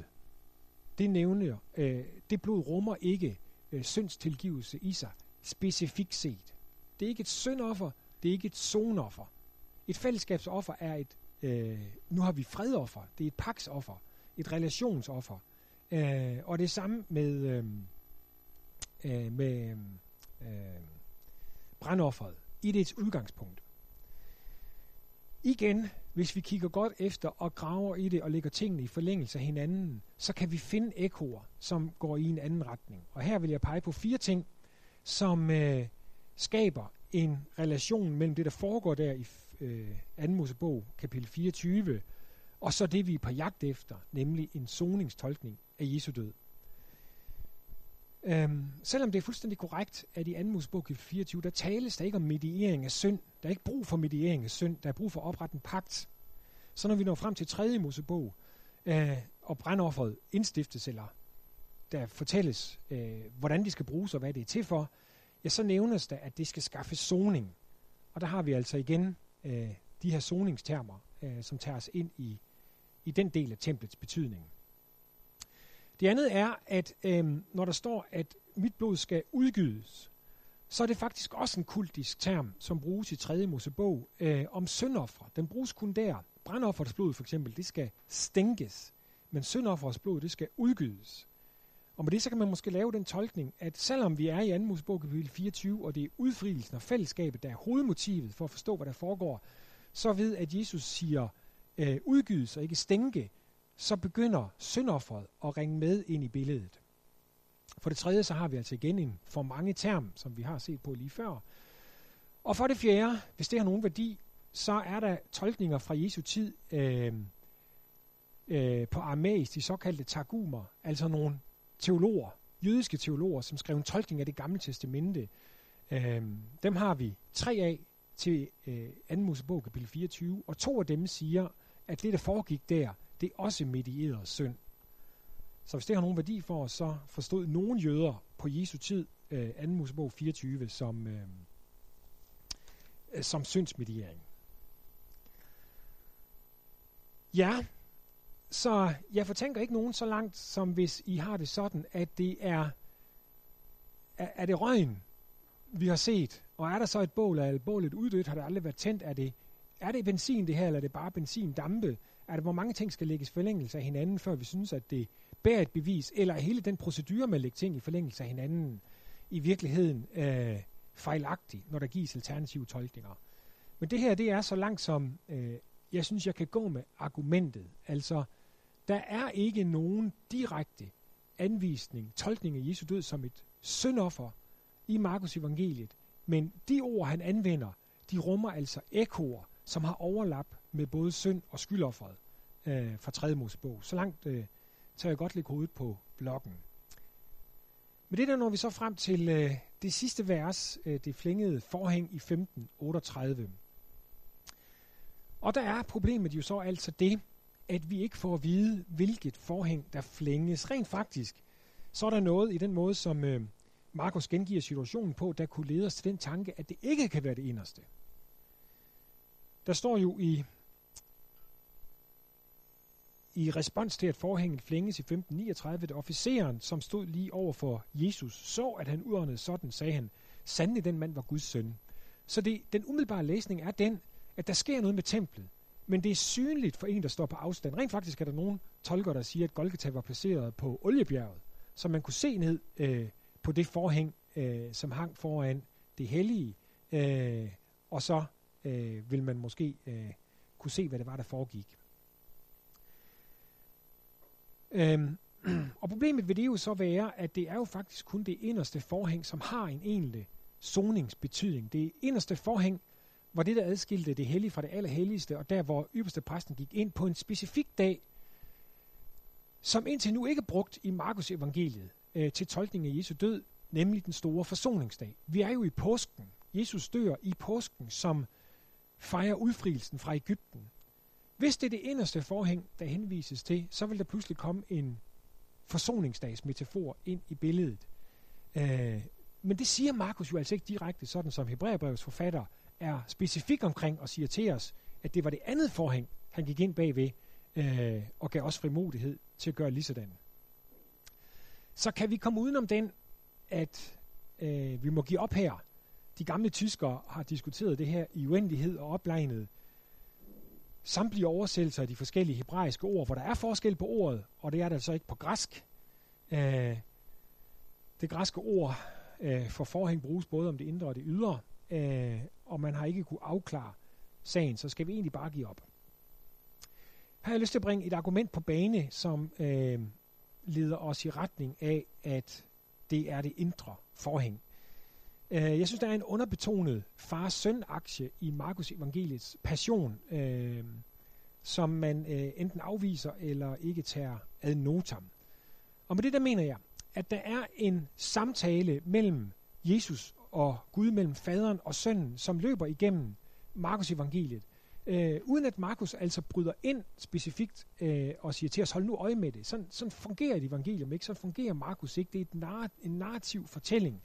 [SPEAKER 1] det nævner, øh, det blod rummer ikke øh, syndstilgivelse i sig, specifikt set. Det er ikke et syndoffer, det er ikke et zonoffer. Et fællesskabsoffer er et, øh, nu har vi fredoffer, det er et paksoffer, et relationsoffer. Øh, og det samme med, øh, øh, med øh, brandofferet i dets udgangspunkt. Igen, hvis vi kigger godt efter og graver i det og lægger tingene i forlængelse af hinanden, så kan vi finde ekoer, som går i en anden retning. Og her vil jeg pege på fire ting, som øh, skaber en relation mellem det, der foregår der i øh, 2. Mosebog, kapitel 24, og så det, vi er på jagt efter, nemlig en soningstolkning af Jesu død. Øhm, selvom det er fuldstændig korrekt, at i 2. Mosebog kapitel 24, der tales der ikke om mediering af synd. Der er ikke brug for mediering af synd. Der er brug for at oprette en pagt. Så når vi når frem til 3. Mosebog, øh, og brandofferet indstiftes, eller der fortælles, øh, hvordan de skal bruges og hvad det er til for, ja, så nævnes der, at det skal skaffe soning. Og der har vi altså igen øh, de her soningstermer, øh, som tager os ind i, i den del af templets betydning. Det andet er, at øh, når der står, at mit blod skal udgydes, så er det faktisk også en kultisk term, som bruges i 3. Mosebog øh, om syndoffre. Den bruges kun der. Brandofferets blod for eksempel, det skal stænkes, men syndofferets blod, det skal udgydes. Og med det så kan man måske lave den tolkning, at selvom vi er i 2. Mosebog kapitel 24, og det er udfrielsen og fællesskabet, der er hovedmotivet for at forstå, hvad der foregår, så ved at Jesus siger øh, udgydes og ikke stænke, så begynder syndofferet at ringe med ind i billedet. For det tredje, så har vi altså igen en for mange term, som vi har set på lige før. Og for det fjerde, hvis det har nogen værdi, så er der tolkninger fra Jesu tid øh, øh, på aramæisk, de såkaldte targumer, altså nogle teologer, jødiske teologer, som skrev en tolkning af det gamle testamente. Øh, dem har vi tre af til øh, 2. Mosebog kapitel 24, og to af dem siger, at det, der foregik der, det er også medieret synd. Så hvis det har nogen værdi for os, så forstod nogle jøder på Jesu tid, øh, 2. Mosebog 24, som, øh, øh, som syndsmediering. Ja, så jeg fortænker ikke nogen så langt, som hvis I har det sådan, at det er, er, er det røgen, vi har set, og er der så et bål, er bålet uddødt, har det aldrig været tændt, er det, er det benzin det her, eller er det bare benzin dampe? Er det, hvor mange ting skal lægges i forlængelse af hinanden, før vi synes, at det bærer et bevis, eller er hele den procedure med at lægge ting i forlængelse af hinanden i virkeligheden øh, fejlagtig, når der gives alternative tolkninger. Men det her, det er så langt som øh, jeg synes, jeg kan gå med argumentet. Altså, der er ikke nogen direkte anvisning, tolkning af Jesu død som et syndoffer i Markus evangeliet, men de ord, han anvender, de rummer altså ekoer, som har overlap med både synd og skyldofferet øh, fra 3. Mosebog. Så langt øh, tager jeg godt lægge hovedet på blokken. Med det der når vi så frem til øh, det sidste vers, øh, det flængede forhæng i 1538. Og der er problemet jo så altså det, at vi ikke får at vide, hvilket forhæng der flænges. Rent faktisk, så er der noget i den måde, som øh, Markus gengiver situationen på, der kunne lede os til den tanke, at det ikke kan være det inderste. Der står jo i i respons til, at forhænget flænges i 1539, at officeren, som stod lige over for Jesus, så, at han udåndede sådan, sagde han, sandelig den mand var Guds søn. Så det, den umiddelbare læsning er den, at der sker noget med templet men det er synligt for en, der står på afstand. Rent faktisk er der nogen tolker, der siger, at Golgata var placeret på oliebjerget, så man kunne se ned øh, på det forhæng, øh, som hang foran det hellige, øh, og så øh, vil man måske øh, kunne se, hvad det var, der foregik. Øhm, og problemet vil det jo så være, at det er jo faktisk kun det inderste forhæng, som har en egentlig zoningsbetydning. Det inderste forhæng var det, der adskilte det hellige fra det allerhelligste, og der, hvor ypperste præsten gik ind på en specifik dag, som indtil nu ikke er brugt i Markus evangeliet øh, til tolkning af Jesu død, nemlig den store forsoningsdag. Vi er jo i påsken. Jesus dør i påsken, som fejrer udfrielsen fra Ægypten. Hvis det er det inderste forhæng, der henvises til, så vil der pludselig komme en forsoningsdagsmetafor ind i billedet. Øh, men det siger Markus jo altså ikke direkte, sådan som Hebræerbrevets forfatter er specifik omkring og siger til os, at det var det andet forhæng, han gik ind bagved øh, og gav os frimodighed til at gøre lige sådan. Så kan vi komme udenom den, at øh, vi må give op her. De gamle tyskere har diskuteret det her i uendelighed og oplegnet samtlige oversættelser af de forskellige hebraiske ord, hvor der er forskel på ordet, og det er der altså ikke på græsk. Øh, det græske ord øh, for forhæng bruges både om det indre og det ydre, øh, og man har ikke kunne afklare sagen, så skal vi egentlig bare give op. Her har jeg lyst til at bringe et argument på bane, som øh, leder os i retning af, at det er det indre forhæng. Øh, jeg synes, der er en underbetonet far-søn-aktie i Markus evangeliets passion, øh, som man øh, enten afviser eller ikke tager ad notam. Og med det der mener jeg, at der er en samtale mellem Jesus og Gud, mellem faderen og sønnen, som løber igennem Markus evangeliet, øh, uden at Markus altså bryder ind specifikt øh, og siger til os, hold nu øje med det. Sådan, sådan fungerer et evangelium ikke, sådan fungerer Markus ikke. Det er et nar- en narrativ fortælling.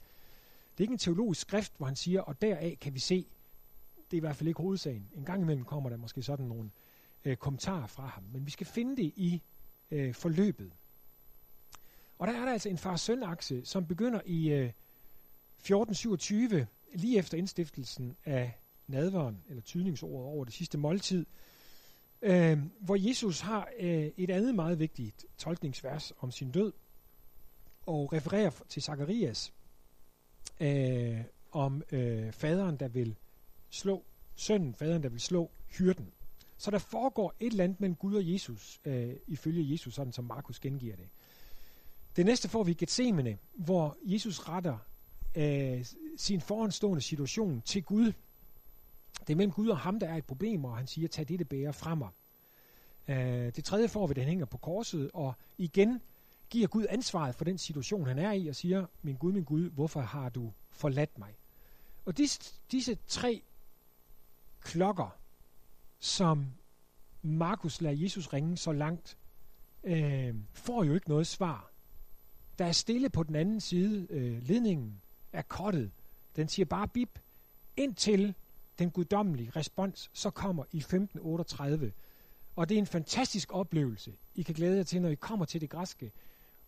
[SPEAKER 1] Det er ikke en teologisk skrift, hvor han siger, og deraf kan vi se, det er i hvert fald ikke hovedsagen. En gang imellem kommer der måske sådan nogle øh, kommentarer fra ham, men vi skal finde det i øh, forløbet. Og der er der altså en far-søn-akse, som begynder i øh, 1427, lige efter indstiftelsen af nadveren, eller tydningsordet over det sidste måltid, øh, hvor Jesus har øh, et andet meget vigtigt tolkningsvers om sin død, og refererer til Zakarias øh, om øh, faderen, der vil slå sønnen, faderen, der vil slå hyrden. Så der foregår et eller andet mellem Gud og Jesus, øh, ifølge Jesus, sådan som Markus gengiver det. Det næste får vi Gethsemane, hvor Jesus retter øh, sin foranstående situation til Gud. Det er mellem Gud og ham, der er et problem, og han siger, tag dette bære fra mig. Øh, det tredje får vi, den hænger på korset, og igen giver Gud ansvaret for den situation, han er i, og siger, min Gud, min Gud, hvorfor har du forladt mig? Og disse, disse tre klokker, som Markus lader Jesus ringe så langt, øh, får jo ikke noget svar. Der er stille på den anden side. Øh, ledningen er kottet. Den siger bare bip, indtil den guddommelige respons så kommer i 1538. Og det er en fantastisk oplevelse, I kan glæde jer til, når I kommer til det græske.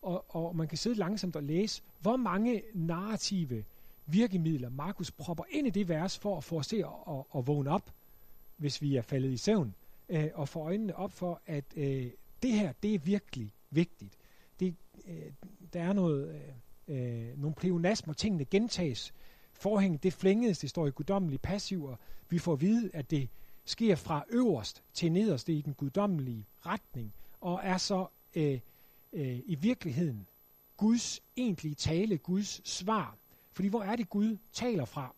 [SPEAKER 1] Og, og man kan sidde langsomt og læse, hvor mange narrative virkemidler Markus propper ind i det vers, for at få os til at, at, at vågne op, hvis vi er faldet i søvn, øh, og få øjnene op for, at øh, det her, det er virkelig vigtigt. Det, øh, der er noget, øh, øh, nogle pleonasmer, tingene gentages. Forhænget, det flængedes, det står i guddommelig passiv, og vi får at vide, at det sker fra øverst til nederst, det er i den guddommelige retning, og er så øh, øh, i virkeligheden Guds egentlige tale, Guds svar. Fordi hvor er det Gud taler fra?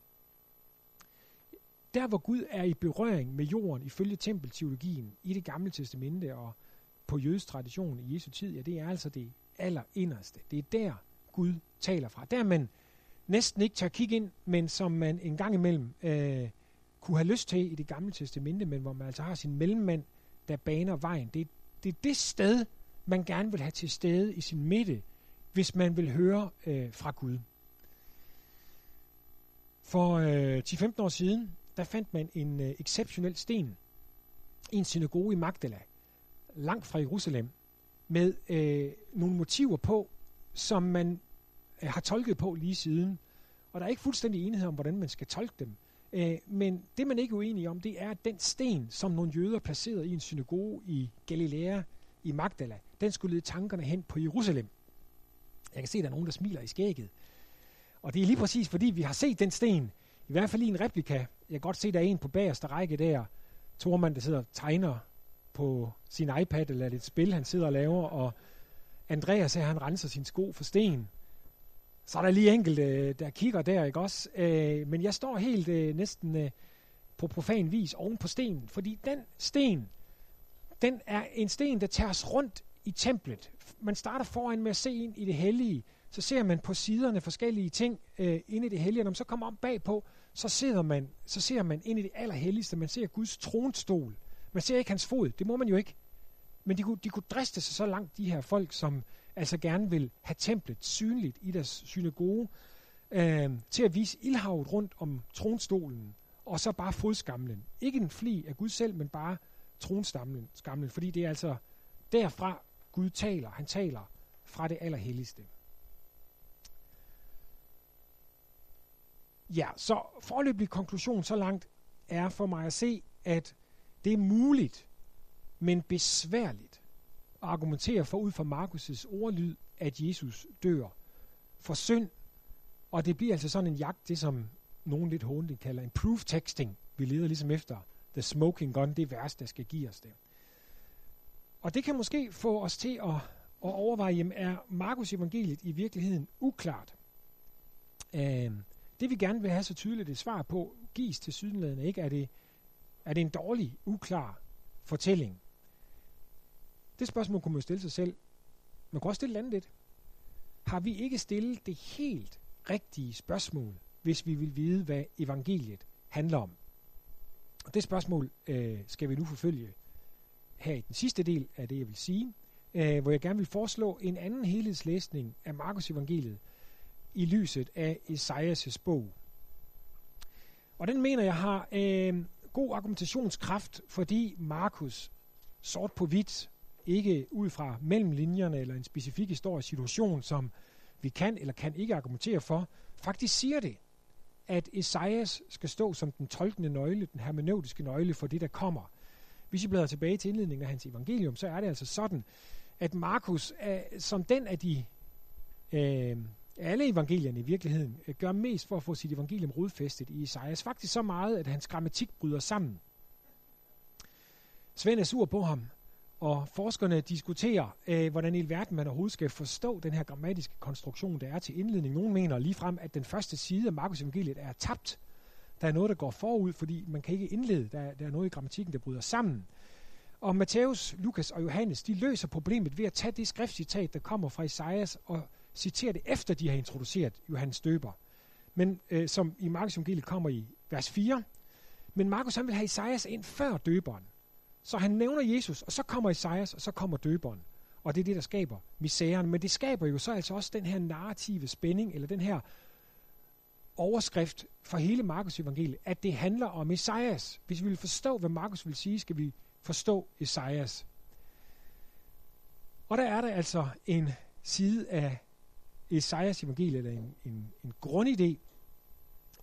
[SPEAKER 1] Der hvor Gud er i berøring med jorden ifølge tempelteologien i det gamle testamente og på jødisk tradition i Jesu tid, ja det er altså det allerinderste. Det er der Gud taler fra. Der man næsten ikke tør kigge ind, men som man en gang imellem øh, kunne have lyst til i det gamle testamente, men hvor man altså har sin mellemmand, der baner vejen. Det, det er det sted, man gerne vil have til stede i sin midte, hvis man vil høre øh, fra Gud. For øh, 10-15 år siden, der fandt man en øh, exceptionel sten i en synagoge i Magdala, langt fra Jerusalem, med øh, nogle motiver på, som man øh, har tolket på lige siden. Og der er ikke fuldstændig enighed om, hvordan man skal tolke dem. Øh, men det, man ikke er uenig om, det er, at den sten, som nogle jøder placerede i en synagoge i Galilea, i Magdala, den skulle lede tankerne hen på Jerusalem. Jeg kan se, at der er nogen, der smiler i skægget. Og det er lige præcis, fordi vi har set den sten, i hvert fald i en replika. Jeg kan godt se, at der er en på bagerste række der, Tormand, der sidder og tegner på sin iPad, eller et spil, han sidder og laver, og Andreas her, han renser sin sko for sten. Så er der lige enkelte, der kigger der, ikke også? Øh, men jeg står helt øh, næsten øh, på profan vis oven på stenen, fordi den sten, den er en sten, der tager os rundt i templet. Man starter foran med at se ind i det hellige, så ser man på siderne forskellige ting øh, inde i det hellige, og når man så kommer om bagpå, så, sidder man, så ser man ind i det allerhelligste. Man ser Guds tronstol. Man ser ikke hans fod. Det må man jo ikke. Men de kunne, de kunne driste sig så langt, de her folk, som altså gerne vil have templet synligt i deres synagoge, øh, til at vise ildhavet rundt om tronstolen, og så bare fodskamlen. Ikke en fli af Gud selv, men bare tronstamlen, skamlen, fordi det er altså derfra Gud taler. Han taler fra det allerhelligste. Ja, så forløbig konklusion så langt er for mig at se, at det er muligt, men besværligt at argumentere for ud fra Markus' ordlyd, at Jesus dør for synd, og det bliver altså sådan en jagt, det som nogen lidt håndligt kalder en proof texting. Vi leder ligesom efter the smoking gun, det vers, der skal give os det. Og det kan måske få os til at, at overveje, jamen er Markus evangeliet i virkeligheden uklart? Øh, det vi gerne vil have så tydeligt et svar på, gives til sydenladende ikke. Er det, er det en dårlig, uklar fortælling? Det spørgsmål kunne man stille sig selv. Man kunne også stille andet lidt. Har vi ikke stillet det helt rigtige spørgsmål, hvis vi vil vide, hvad evangeliet handler om? Og det spørgsmål øh, skal vi nu forfølge her i den sidste del af det, jeg vil sige, øh, hvor jeg gerne vil foreslå en anden helhedslæsning af Markus evangeliet, i lyset af Esajas' bog. Og den mener jeg har øh, god argumentationskraft, fordi Markus sort på hvidt, ikke ud fra mellem linjerne eller en specifik historisk situation, som vi kan eller kan ikke argumentere for, faktisk siger det, at Esajas skal stå som den tolkende nøgle, den hermeneutiske nøgle for det, der kommer. Hvis I bladrer tilbage til indledningen af hans evangelium, så er det altså sådan, at Markus øh, som den af de øh, alle evangelierne i virkeligheden øh, gør mest for at få sit evangelium rodfæstet i Esajas. Faktisk så meget, at hans grammatik bryder sammen. Svend er sur på ham, og forskerne diskuterer, øh, hvordan i verden man overhovedet skal forstå den her grammatiske konstruktion, der er til indledning. Nogle mener ligefrem, at den første side af Markus evangeliet er tabt. Der er noget, der går forud, fordi man kan ikke indlede. Der, der er noget i grammatikken, der bryder sammen. Og Matthæus, Lukas og Johannes, de løser problemet ved at tage det skriftcitat, der kommer fra Isaias, og citere det efter de har introduceret Johannes døber. Men øh, som i Markus evangeliet kommer i vers 4. Men Markus han vil have Isaias ind før døberen. Så han nævner Jesus, og så kommer Isaias, og så kommer døberen. Og det er det, der skaber misæren. Men det skaber jo så altså også den her narrative spænding, eller den her overskrift for hele Markus evangeliet, at det handler om Esajas. Hvis vi vil forstå, hvad Markus vil sige, skal vi forstå Esajas. Og der er der altså en side af Esajas evangeliet, eller en, en, en grundidé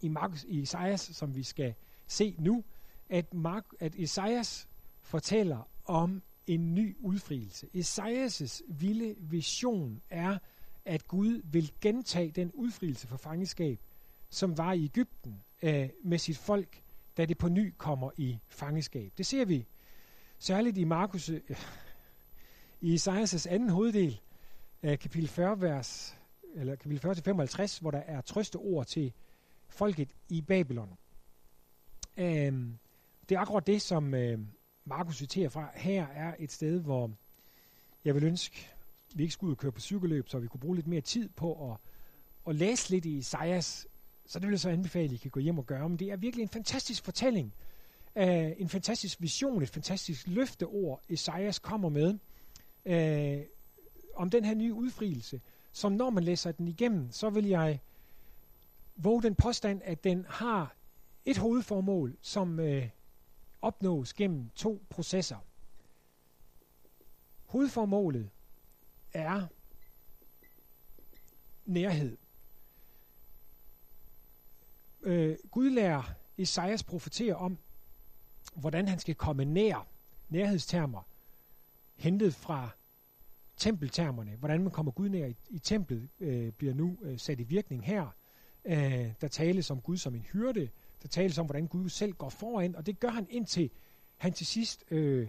[SPEAKER 1] i, Markus, i Esajas, som vi skal se nu, at, Mark, at Esajas fortæller om en ny udfrielse. Esajas' vilde vision er, at Gud vil gentage den udfrielse for fangenskab, som var i Ægypten øh, med sit folk, da det på ny kommer i fangenskab. Det ser vi særligt i Markus, øh, i Esajas' anden hoveddel, øh, kapitel 40, vers eller kapitel 40 til 55, hvor der er trøste ord til folket i Babylon. Øh, det er akkurat det, som øh, Markus citerer fra. Her er et sted, hvor jeg vil ønske, vi ikke skulle ud og køre på cykelløb, så vi kunne bruge lidt mere tid på at, at læse lidt i Isaias. Så det vil jeg så anbefale, at I kan gå hjem og gøre. Men det er virkelig en fantastisk fortælling. Uh, en fantastisk vision, et fantastisk løfteord, Esajas kommer med, uh, om den her nye udfrielse, som når man læser den igennem, så vil jeg våge den påstand, at den har et hovedformål, som uh, opnås gennem to processer. Hovedformålet er nærhed. Øh, Gud lærer Esajas profeterer om, hvordan han skal komme nær, nærhedstermer, hentet fra tempeltermerne, hvordan man kommer Gud nær i, i templet, øh, bliver nu øh, sat i virkning her. Øh, der tales om Gud som en hyrde, der tales om, hvordan Gud selv går foran, og det gør han indtil han til sidst øh,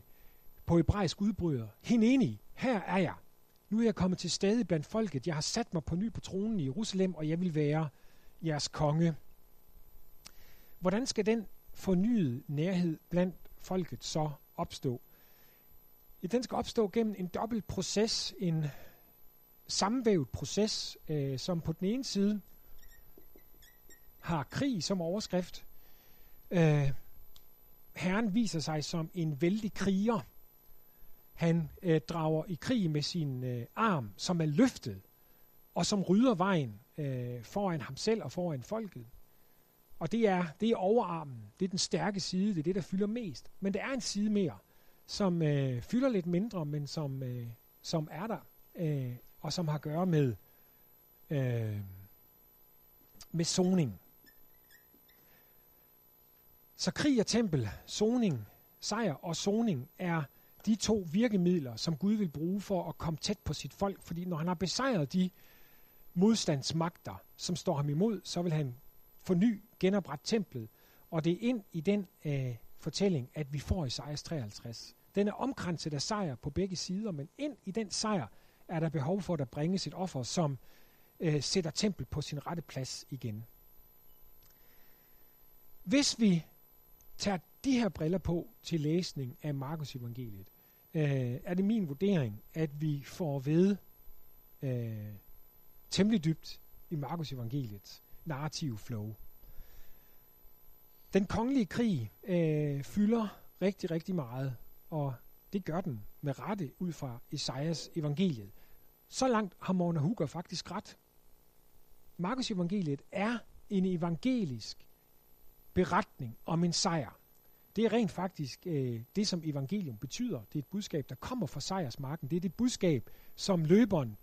[SPEAKER 1] på hebraisk udbryder. Hende enig, her er jeg. Nu er jeg kommet til stede blandt folket. Jeg har sat mig på ny på tronen i Jerusalem, og jeg vil være jeres konge. Hvordan skal den fornyede nærhed blandt folket så opstå? Ja, den skal opstå gennem en dobbelt proces, en sammenvævet proces, øh, som på den ene side har krig som overskrift. Øh, Herren viser sig som en vældig kriger. Han øh, drager i krig med sin øh, arm, som er løftet, og som rydder vejen øh, foran ham selv og foran folket. Og det er, det er overarmen. Det er den stærke side. Det er det, der fylder mest. Men der er en side mere, som øh, fylder lidt mindre, men som, øh, som er der. Øh, og som har at gøre med, øh, med zoning. Så krig og tempel, zoning, sejr og zoning er de to virkemidler, som Gud vil bruge for at komme tæt på sit folk. Fordi når han har besejret de modstandsmagter, som står ham imod, så vil han forny, genoprette templet. Og det er ind i den øh, fortælling, at vi får Isaias 53. Den er omkranset af sejr på begge sider, men ind i den sejr er der behov for, at der bringes et offer, som øh, sætter tempel på sin rette plads igen. Hvis vi tager de her briller på til læsning af Markus evangeliet, øh, er det min vurdering, at vi får ved øh, temmelig dybt i Markus evangeliet narrative flow. Den kongelige krig øh, fylder rigtig, rigtig meget, og det gør den med rette ud fra Esajas evangeliet. Så langt har Morten Hugger faktisk ret. Markus evangeliet er en evangelisk beretning om en sejr. Det er rent faktisk øh, det, som evangelium betyder. Det er et budskab, der kommer fra sejrsmarken. Det er det budskab, som løberen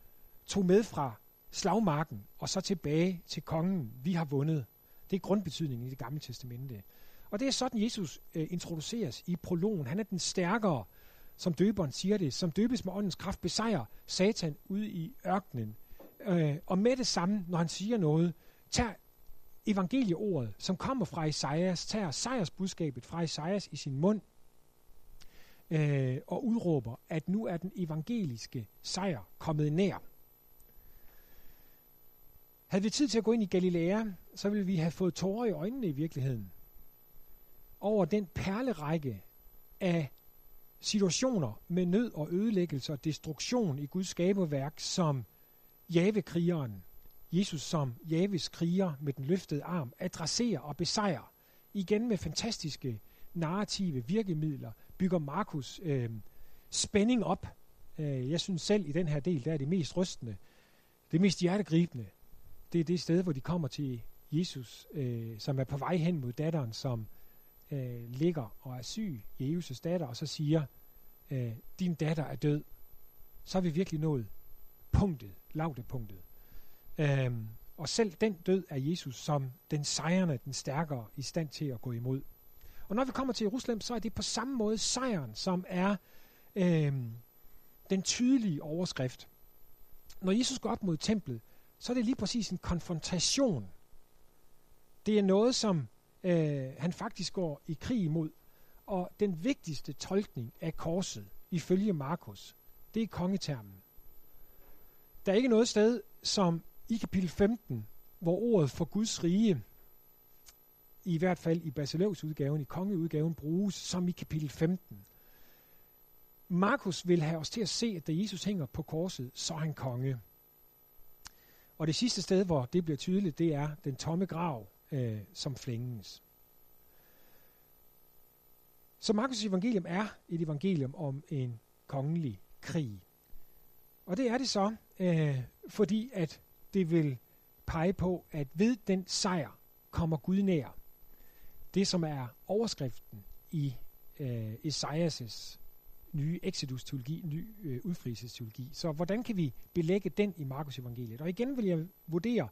[SPEAKER 1] tog med fra slagmarken og så tilbage til kongen. Vi har vundet. Det er grundbetydningen i det gamle testamente. Og det er sådan, Jesus øh, introduceres i prologen. Han er den stærkere, som døberen siger det, som døbes med åndens kraft, besejrer Satan ude i ørkenen. Øh, og med det samme, når han siger noget, tager evangelieordet, som kommer fra Isaias, tager sejrsbudskabet fra Isaias i sin mund, øh, og udråber, at nu er den evangeliske sejr kommet nær. Havde vi tid til at gå ind i Galilea, så ville vi have fået tårer i øjnene i virkeligheden over den perlerække af situationer med nød og ødelæggelse og destruktion i Guds skaberværk, som javekrigeren Jesus som Javes kriger med den løftede arm, adresserer og besejrer. Igen med fantastiske narrative virkemidler bygger Markus øh, spænding op. Øh, jeg synes selv i den her del, der er det mest rystende, det mest hjertegribende. Det er det sted, hvor de kommer til Jesus, øh, som er på vej hen mod datteren, som øh, ligger og er syg, Jesus' datter, og så siger, øh, din datter er død. Så har vi virkelig nået punktet, lavdepunktet. Øhm, og selv den død er Jesus som den sejrende, den stærkere, i stand til at gå imod. Og når vi kommer til Jerusalem, så er det på samme måde sejren, som er øhm, den tydelige overskrift. Når Jesus går op mod templet, så er det lige præcis en konfrontation. Det er noget, som øh, han faktisk går i krig imod. Og den vigtigste tolkning af korset, ifølge Markus, det er kongetermen. Der er ikke noget sted, som i kapitel 15, hvor ordet for Guds rige, i hvert fald i Basileus udgaven, i kongeudgaven, bruges som i kapitel 15. Markus vil have os til at se, at da Jesus hænger på korset, så er han konge. Og det sidste sted, hvor det bliver tydeligt, det er den tomme grav, øh, som flænges. Så Markus' evangelium er et evangelium om en kongelig krig. Og det er det så, øh, fordi at det vil pege på, at ved den sejr kommer Gud nær. Det, som er overskriften i øh, Esajas' nye Exodus-teologi, ny øh, udfrielsesteologi. Så hvordan kan vi belægge den i Markus evangeliet? Og igen vil jeg vurdere,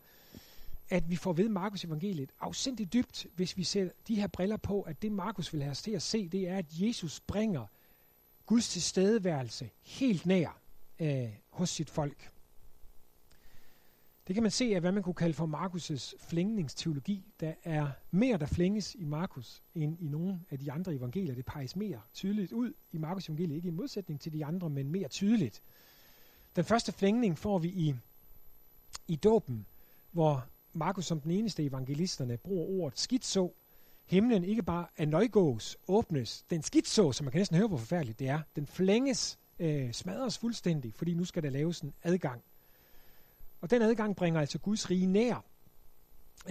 [SPEAKER 1] at vi får ved Markus evangeliet afsindigt dybt, hvis vi ser de her briller på, at det Markus vil have os til at se, det er, at Jesus bringer Guds tilstedeværelse helt nær øh, hos sit folk. Det kan man se af, hvad man kunne kalde for Markus' flængningsteologi. Der er mere, der flænges i Markus, end i nogle af de andre evangelier. Det peges mere tydeligt ud i Markus evangeliet, ikke i modsætning til de andre, men mere tydeligt. Den første flængning får vi i, i dåben, hvor Markus som den eneste evangelisterne bruger ordet skitså. Himlen ikke bare er nøjgås, åbnes. Den skitså, som man kan næsten høre, hvor forfærdeligt det er, den flænges, øh, smadres fuldstændig, fordi nu skal der laves en adgang. Og den adgang bringer altså Guds rige nær.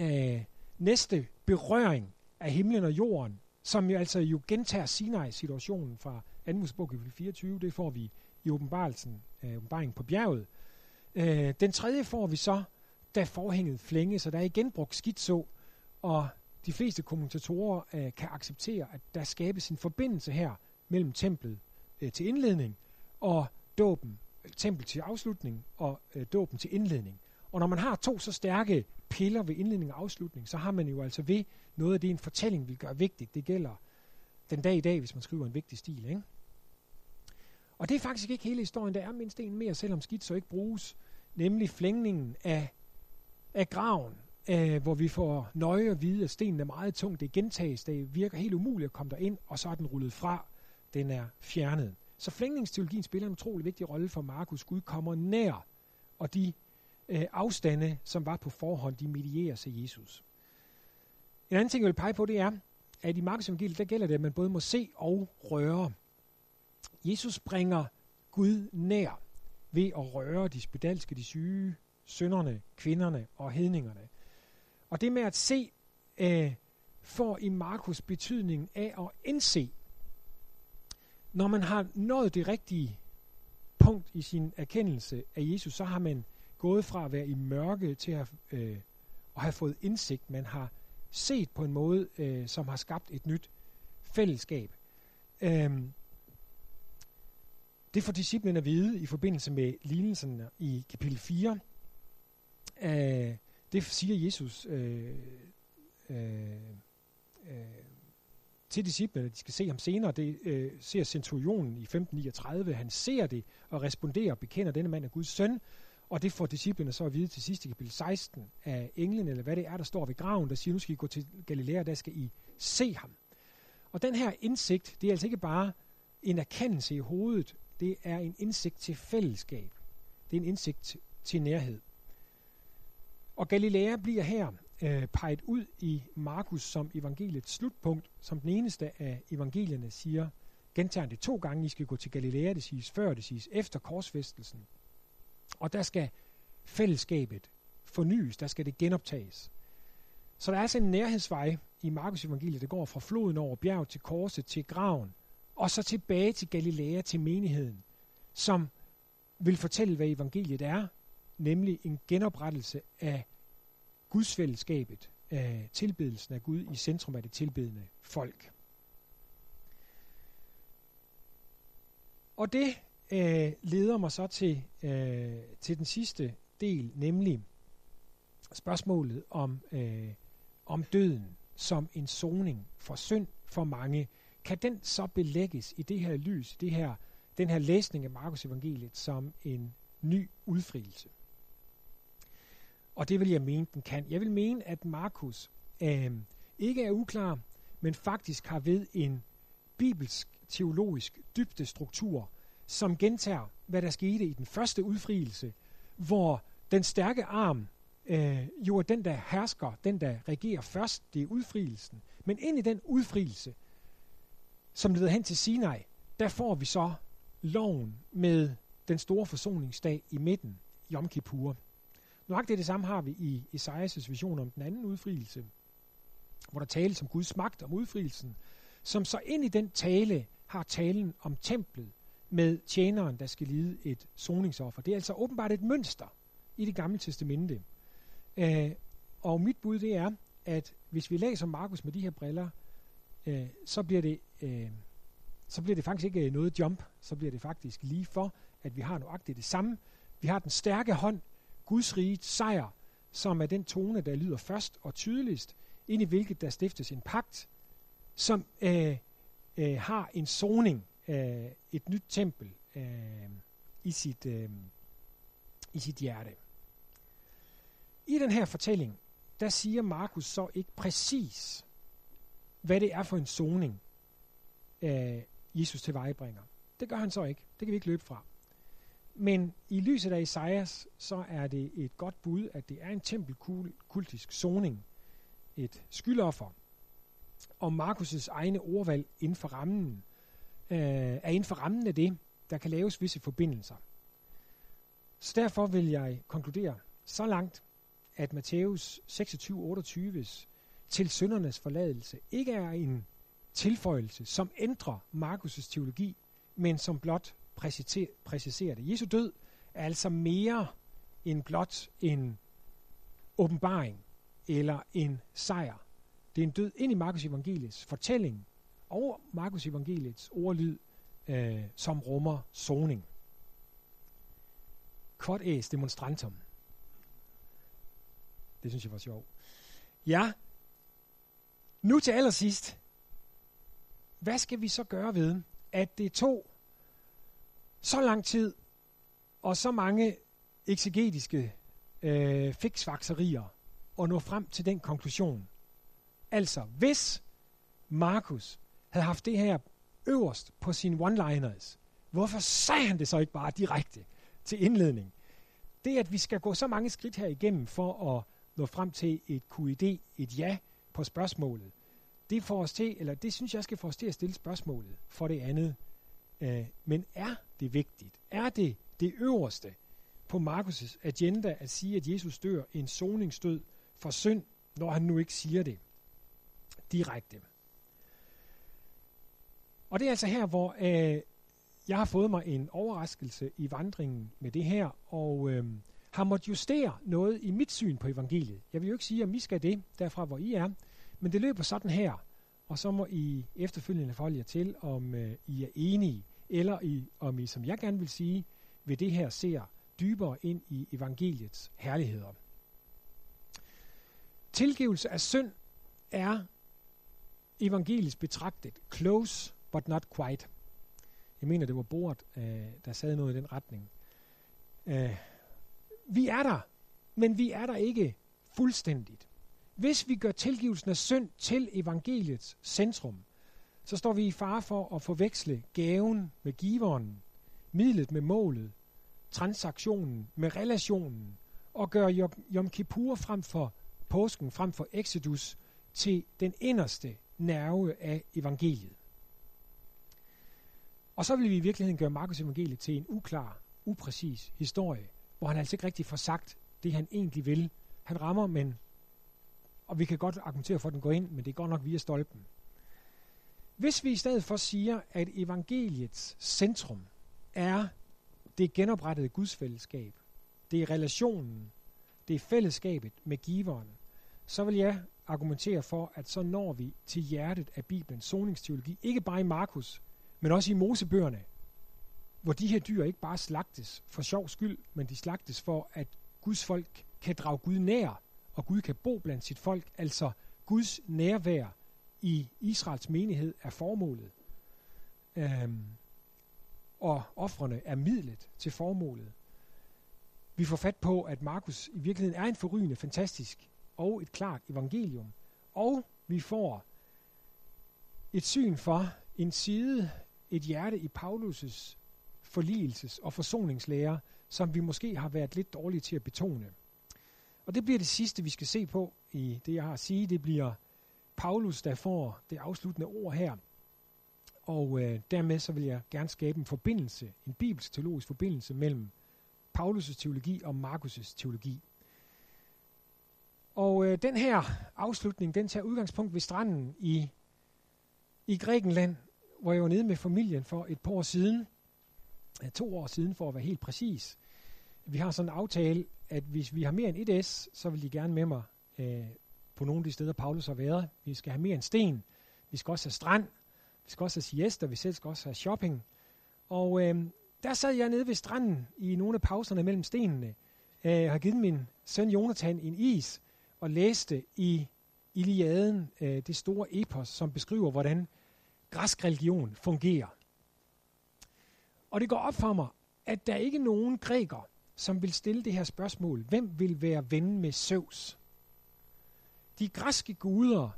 [SPEAKER 1] Øh, næste berøring af himlen og jorden, som jo altså jo gentager Sinai-situationen fra 2. Mosebog 24, det får vi i åbenbarelsen, øh, åbenbaringen på bjerget. Øh, den tredje får vi så, da forhænget flænge, så der er igen brugt skitså, og de fleste kommentatorer øh, kan acceptere, at der skabes en forbindelse her mellem templet øh, til indledning og dåben tempel til afslutning og øh, dåben til indledning. Og når man har to så stærke piller ved indledning og afslutning, så har man jo altså ved noget af det, en fortælling vil gøre vigtigt. Det gælder den dag i dag, hvis man skriver en vigtig stil. Ikke? Og det er faktisk ikke hele historien. Der er mindst en mere, selvom skidt så ikke bruges, nemlig flængningen af, af graven, øh, hvor vi får nøje at vide, at stenen er meget tung. Det gentages, det virker helt umuligt at komme derind, og så er den rullet fra. Den er fjernet. Så flængningsteologien spiller en utrolig vigtig rolle for Markus. Gud kommer nær, og de øh, afstande, som var på forhånd, de medieres af Jesus. En anden ting, jeg vil pege på, det er, at i Markus evangeliet, der gælder det, at man både må se og røre. Jesus bringer Gud nær ved at røre de spedalske, de syge, sønderne, kvinderne og hedningerne. Og det med at se øh, får i Markus betydningen af at indse, når man har nået det rigtige punkt i sin erkendelse af Jesus, så har man gået fra at være i mørke til at, øh, at have fået indsigt. Man har set på en måde, øh, som har skabt et nyt fællesskab. Øhm, det får disciplen at vide i forbindelse med lignelsen i kapitel 4. Øh, det siger Jesus øh, øh, øh, til disciplene, de skal se ham senere. Det øh, ser centurionen i 1539. Han ser det og responderer og bekender, denne mand er Guds søn. Og det får disciplene så at vide til sidst i kapitel 16 af englen, eller hvad det er, der står ved graven, der siger, nu skal I gå til Galilea, der skal I se ham. Og den her indsigt, det er altså ikke bare en erkendelse i hovedet, det er en indsigt til fællesskab. Det er en indsigt til nærhed. Og Galilea bliver her øh, peget ud i Markus som evangeliets slutpunkt, som den eneste af evangelierne siger, gentager det to gange, I skal gå til Galilea, det siges før, det siges efter korsfæstelsen. Og der skal fællesskabet fornyes, der skal det genoptages. Så der er altså en nærhedsvej i Markus evangeliet, der går fra floden over bjerg til korset til graven, og så tilbage til Galilea, til menigheden, som vil fortælle, hvad evangeliet er, nemlig en genoprettelse af gudsfællesskabet, øh, tilbedelsen af Gud i centrum af det tilbedende folk. Og det øh, leder mig så til, øh, til den sidste del, nemlig spørgsmålet om, øh, om døden som en soning for synd for mange. Kan den så belægges i det her lys, det her, den her læsning af Markus evangeliet som en ny udfrielse? Og det vil jeg mene, den kan. Jeg vil mene, at Markus øh, ikke er uklar, men faktisk har ved en bibelsk, teologisk dybde struktur, som gentager, hvad der skete i den første udfrielse, hvor den stærke arm øh, jo er den, der hersker, den, der regerer først, det er udfrielsen. Men ind i den udfrielse, som leder hen til Sinai, der får vi så loven med den store forsoningsdag i midten, Yom Kippur. Nøjagtigt det samme har vi i Esajas vision om den anden udfrielse, hvor der tales om Guds magt om udfrielsen, som så ind i den tale har talen om templet med tjeneren, der skal lide et soningsoffer. Det er altså åbenbart et mønster i det gamle testamente. Øh, og mit bud det er, at hvis vi læser Markus med de her briller, øh, så bliver det øh, så bliver det faktisk ikke noget jump, så bliver det faktisk lige for, at vi har nøjagtigt det samme. Vi har den stærke hånd Guds rige sejr som er den tone, der lyder først og tydeligst, ind i hvilket der stiftes en pagt, som øh, øh, har en soning, øh, et nyt tempel øh, i, sit, øh, i sit hjerte. I den her fortælling, der siger Markus så ikke præcis, hvad det er for en soning, øh, Jesus tilvejebringer. Det gør han så ikke. Det kan vi ikke løbe fra. Men i lyset af Isaias, så er det et godt bud, at det er en tempelkultisk soning, et skyldoffer. Og Markus' egne ordvalg inden for rammen, øh, er inden for rammen af det, der kan laves visse forbindelser. Så derfor vil jeg konkludere så langt, at Matthæus 26-28 til søndernes forladelse ikke er en tilføjelse, som ændrer Markus' teologi, men som blot præciserer det. Jesu død er altså mere end blot en åbenbaring eller en sejr. Det er en død ind i Markus evangeliets fortælling og Markus evangeliets ordlyd, øh, som rummer soning. Quod es demonstrantum. Det synes jeg var sjovt. Ja, nu til allersidst. Hvad skal vi så gøre ved, at det tog så lang tid og så mange eksegetiske øh, fiksvakserier at nå frem til den konklusion. Altså, hvis Markus havde haft det her øverst på sine one-liners, hvorfor sagde han det så ikke bare direkte til indledning? Det, at vi skal gå så mange skridt her igennem for at nå frem til et QID, et ja på spørgsmålet, det får os til, eller det synes jeg skal få os til at stille spørgsmålet for det andet. Øh, men er det vigtigt? Er det det øverste på Markus' agenda at sige, at Jesus dør en soningsdød for synd, når han nu ikke siger det direkte? Og det er altså her, hvor øh, jeg har fået mig en overraskelse i vandringen med det her, og øh, har måttet justere noget i mit syn på evangeliet. Jeg vil jo ikke sige, at I skal det, derfra hvor I er, men det løber sådan her, og så må I efterfølgende forholde jer til, om øh, I er enige eller i, om I, som jeg gerne vil sige, ved det her ser dybere ind i evangeliets herligheder. Tilgivelse af synd er evangelisk betragtet close but not quite. Jeg mener, det var bordet, øh, der sagde noget i den retning. Øh, vi er der, men vi er der ikke fuldstændigt. Hvis vi gør tilgivelsen af synd til evangeliets centrum, så står vi i fare for at forveksle gaven med giveren, midlet med målet, transaktionen med relationen, og gøre Yom Kippur frem for påsken, frem for Exodus, til den inderste nerve af evangeliet. Og så vil vi i virkeligheden gøre Markus evangeliet til en uklar, upræcis historie, hvor han altså ikke rigtig får sagt det, han egentlig vil. Han rammer, men og vi kan godt argumentere for, at den går ind, men det går nok via stolpen. Hvis vi i stedet for siger, at evangeliets centrum er det genoprettede gudsfællesskab, det er relationen, det er fællesskabet med giveren, så vil jeg argumentere for, at så når vi til hjertet af Bibelens soningsteologi, ikke bare i Markus, men også i Mosebøgerne, hvor de her dyr ikke bare slagtes for sjov skyld, men de slagtes for, at Guds folk kan drage Gud nær, og Gud kan bo blandt sit folk, altså Guds nærvær i Israels menighed er formålet. Øhm, og offrene er midlet til formålet. Vi får fat på, at Markus i virkeligheden er en forrygende, fantastisk og et klart evangelium. Og vi får et syn for en side, et hjerte i Paulus' forligelses- og forsoningslære, som vi måske har været lidt dårlige til at betone. Og det bliver det sidste, vi skal se på i det, jeg har at sige. Det bliver Paulus, der får det afsluttende ord her. Og øh, dermed så vil jeg gerne skabe en forbindelse, en bibelsk teologisk forbindelse mellem Paulus' teologi og Markus' teologi. Og øh, den her afslutning, den tager udgangspunkt ved stranden i, i Grækenland, hvor jeg var nede med familien for et par år siden. To år siden, for at være helt præcis. Vi har sådan en aftale, at hvis vi har mere end et S, så vil de gerne med mig øh, på nogle af de steder, Paulus har været. Vi skal have mere end sten. Vi skal også have strand. Vi skal også have siesta. Vi selv skal også have shopping. Og øh, der sad jeg nede ved stranden i nogle af pauserne mellem stenene øh, Jeg har givet min søn Jonathan en is og læste i Iliaden, øh, det store epos, som beskriver, hvordan græsk religion fungerer. Og det går op for mig, at der ikke er nogen græker, som vil stille det her spørgsmål. Hvem vil være ven med Zeus? De græske guder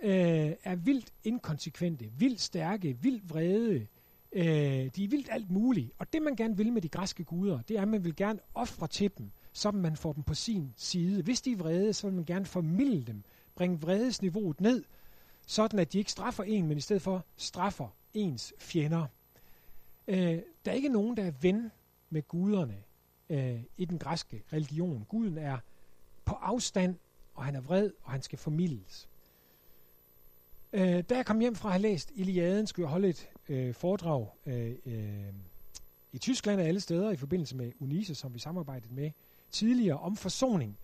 [SPEAKER 1] øh, er vildt inkonsekvente, vildt stærke, vildt vrede. Øh, de er vildt alt muligt. Og det man gerne vil med de græske guder, det er, at man vil gerne ofre til dem, så man får dem på sin side. Hvis de er vrede, så vil man gerne formilde dem, bringe vredesniveauet ned, sådan at de ikke straffer en, men i stedet for straffer ens fjender. Øh, der er ikke nogen, der er ven med guderne øh, i den græske religion. Guden er på afstand, og han er vred, og han skal formidles. Øh, da jeg kom hjem fra at have læst Iliaden, skulle jeg holde et øh, foredrag øh, øh, i Tyskland og alle steder i forbindelse med Unise, som vi samarbejdede med tidligere, om forsoning.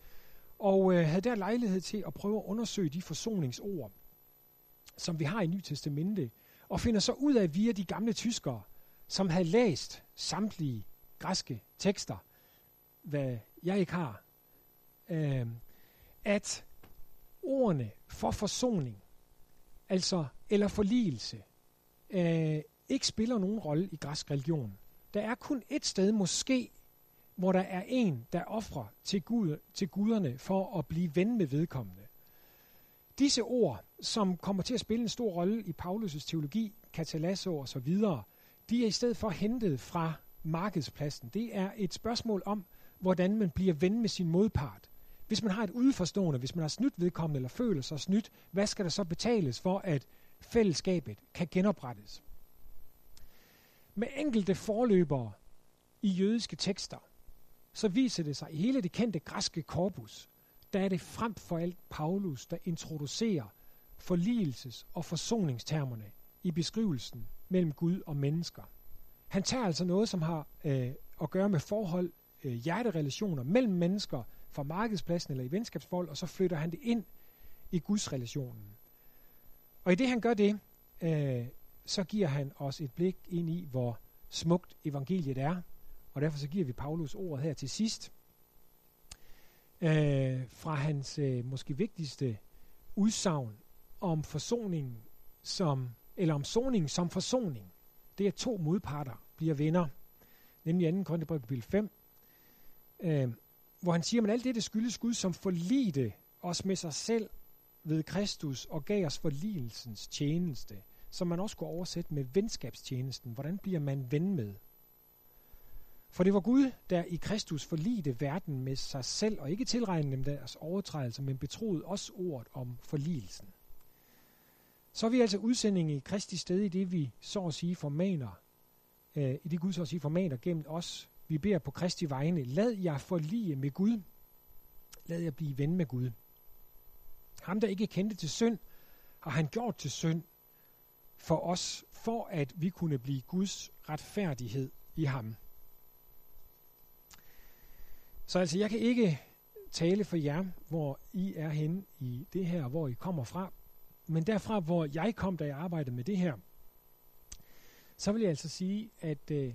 [SPEAKER 1] Og øh, havde der lejlighed til at prøve at undersøge de forsoningsord, som vi har i Ny Testamente, og finder så ud af via de gamle tyskere, som havde læst samtlige græske tekster, hvad jeg ikke har, øh, at ordene for forsoning, altså eller forligelse, øh, ikke spiller nogen rolle i græsk religion. Der er kun et sted måske, hvor der er en, der offrer til, Gud, til guderne for at blive ven med vedkommende. Disse ord, som kommer til at spille en stor rolle i Paulus' teologi, katalasso og så videre, de er i stedet for hentet fra markedspladsen. Det er et spørgsmål om, hvordan man bliver ven med sin modpart. Hvis man har et udforstående, hvis man har snydt vedkommende eller føler sig snydt, hvad skal der så betales for, at fællesskabet kan genoprettes? Med enkelte forløbere i jødiske tekster, så viser det sig i hele det kendte græske korpus, der er det frem for alt Paulus, der introducerer forligelses- og forsoningstermerne i beskrivelsen mellem Gud og mennesker. Han tager altså noget, som har øh, at gøre med forhold, øh, hjerterelationer mellem mennesker fra markedspladsen eller i venskabsforhold, og så flytter han det ind i Guds relationen. Og i det han gør det, øh, så giver han os et blik ind i, hvor smukt evangeliet er, og derfor så giver vi Paulus ordet her til sidst. Øh, fra hans øh, måske vigtigste udsagn om forsoningen som, eller om soning som forsoning. Det er to modparter bliver venner. Nemlig 2. Korintherbrev 5, øh, hvor han siger, at alt det, det skyldes Gud, som forlidte os med sig selv ved Kristus og gav os forligelsens tjeneste, som man også kunne oversætte med venskabstjenesten. Hvordan bliver man ven med? For det var Gud, der i Kristus forlidte verden med sig selv, og ikke tilregnede dem deres overtrædelser, men betroede os ordet om forligelsen. Så er vi altså udsendinge i Kristi sted i det, vi så at sige formaner, øh, i det Gud så at sige formaner gennem os. Vi beder på Kristi vegne, lad jer forlige med Gud. Lad jer blive ven med Gud. Ham, der ikke kendte til synd, har han gjort til synd for os, for at vi kunne blive Guds retfærdighed i ham. Så altså, jeg kan ikke tale for jer, hvor I er henne i det her, hvor I kommer fra. Men derfra, hvor jeg kom, da jeg arbejdede med det her, så vil jeg altså sige, at øh,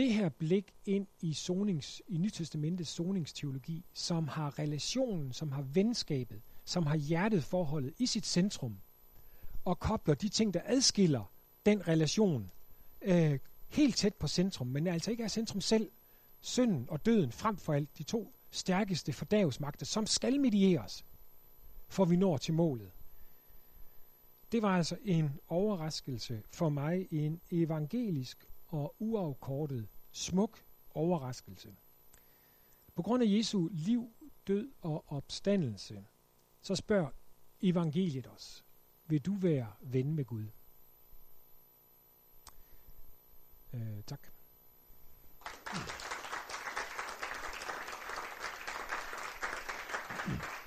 [SPEAKER 1] det her blik ind i, sonings, i Nytestamentets soningsteologi, som har relationen, som har venskabet, som har hjertet forholdet i sit centrum, og kobler de ting, der adskiller den relation øh, helt tæt på centrum, men altså ikke er centrum selv, synden og døden frem for alt, de to stærkeste fordavsmagter, som skal medieres, for vi når til målet. Det var altså en overraskelse for mig, en evangelisk og uafkortet, smuk overraskelse. På grund af Jesu liv, død og opstandelse, så spørger evangeliet os, vil du være ven med Gud? Øh, tak. Mm.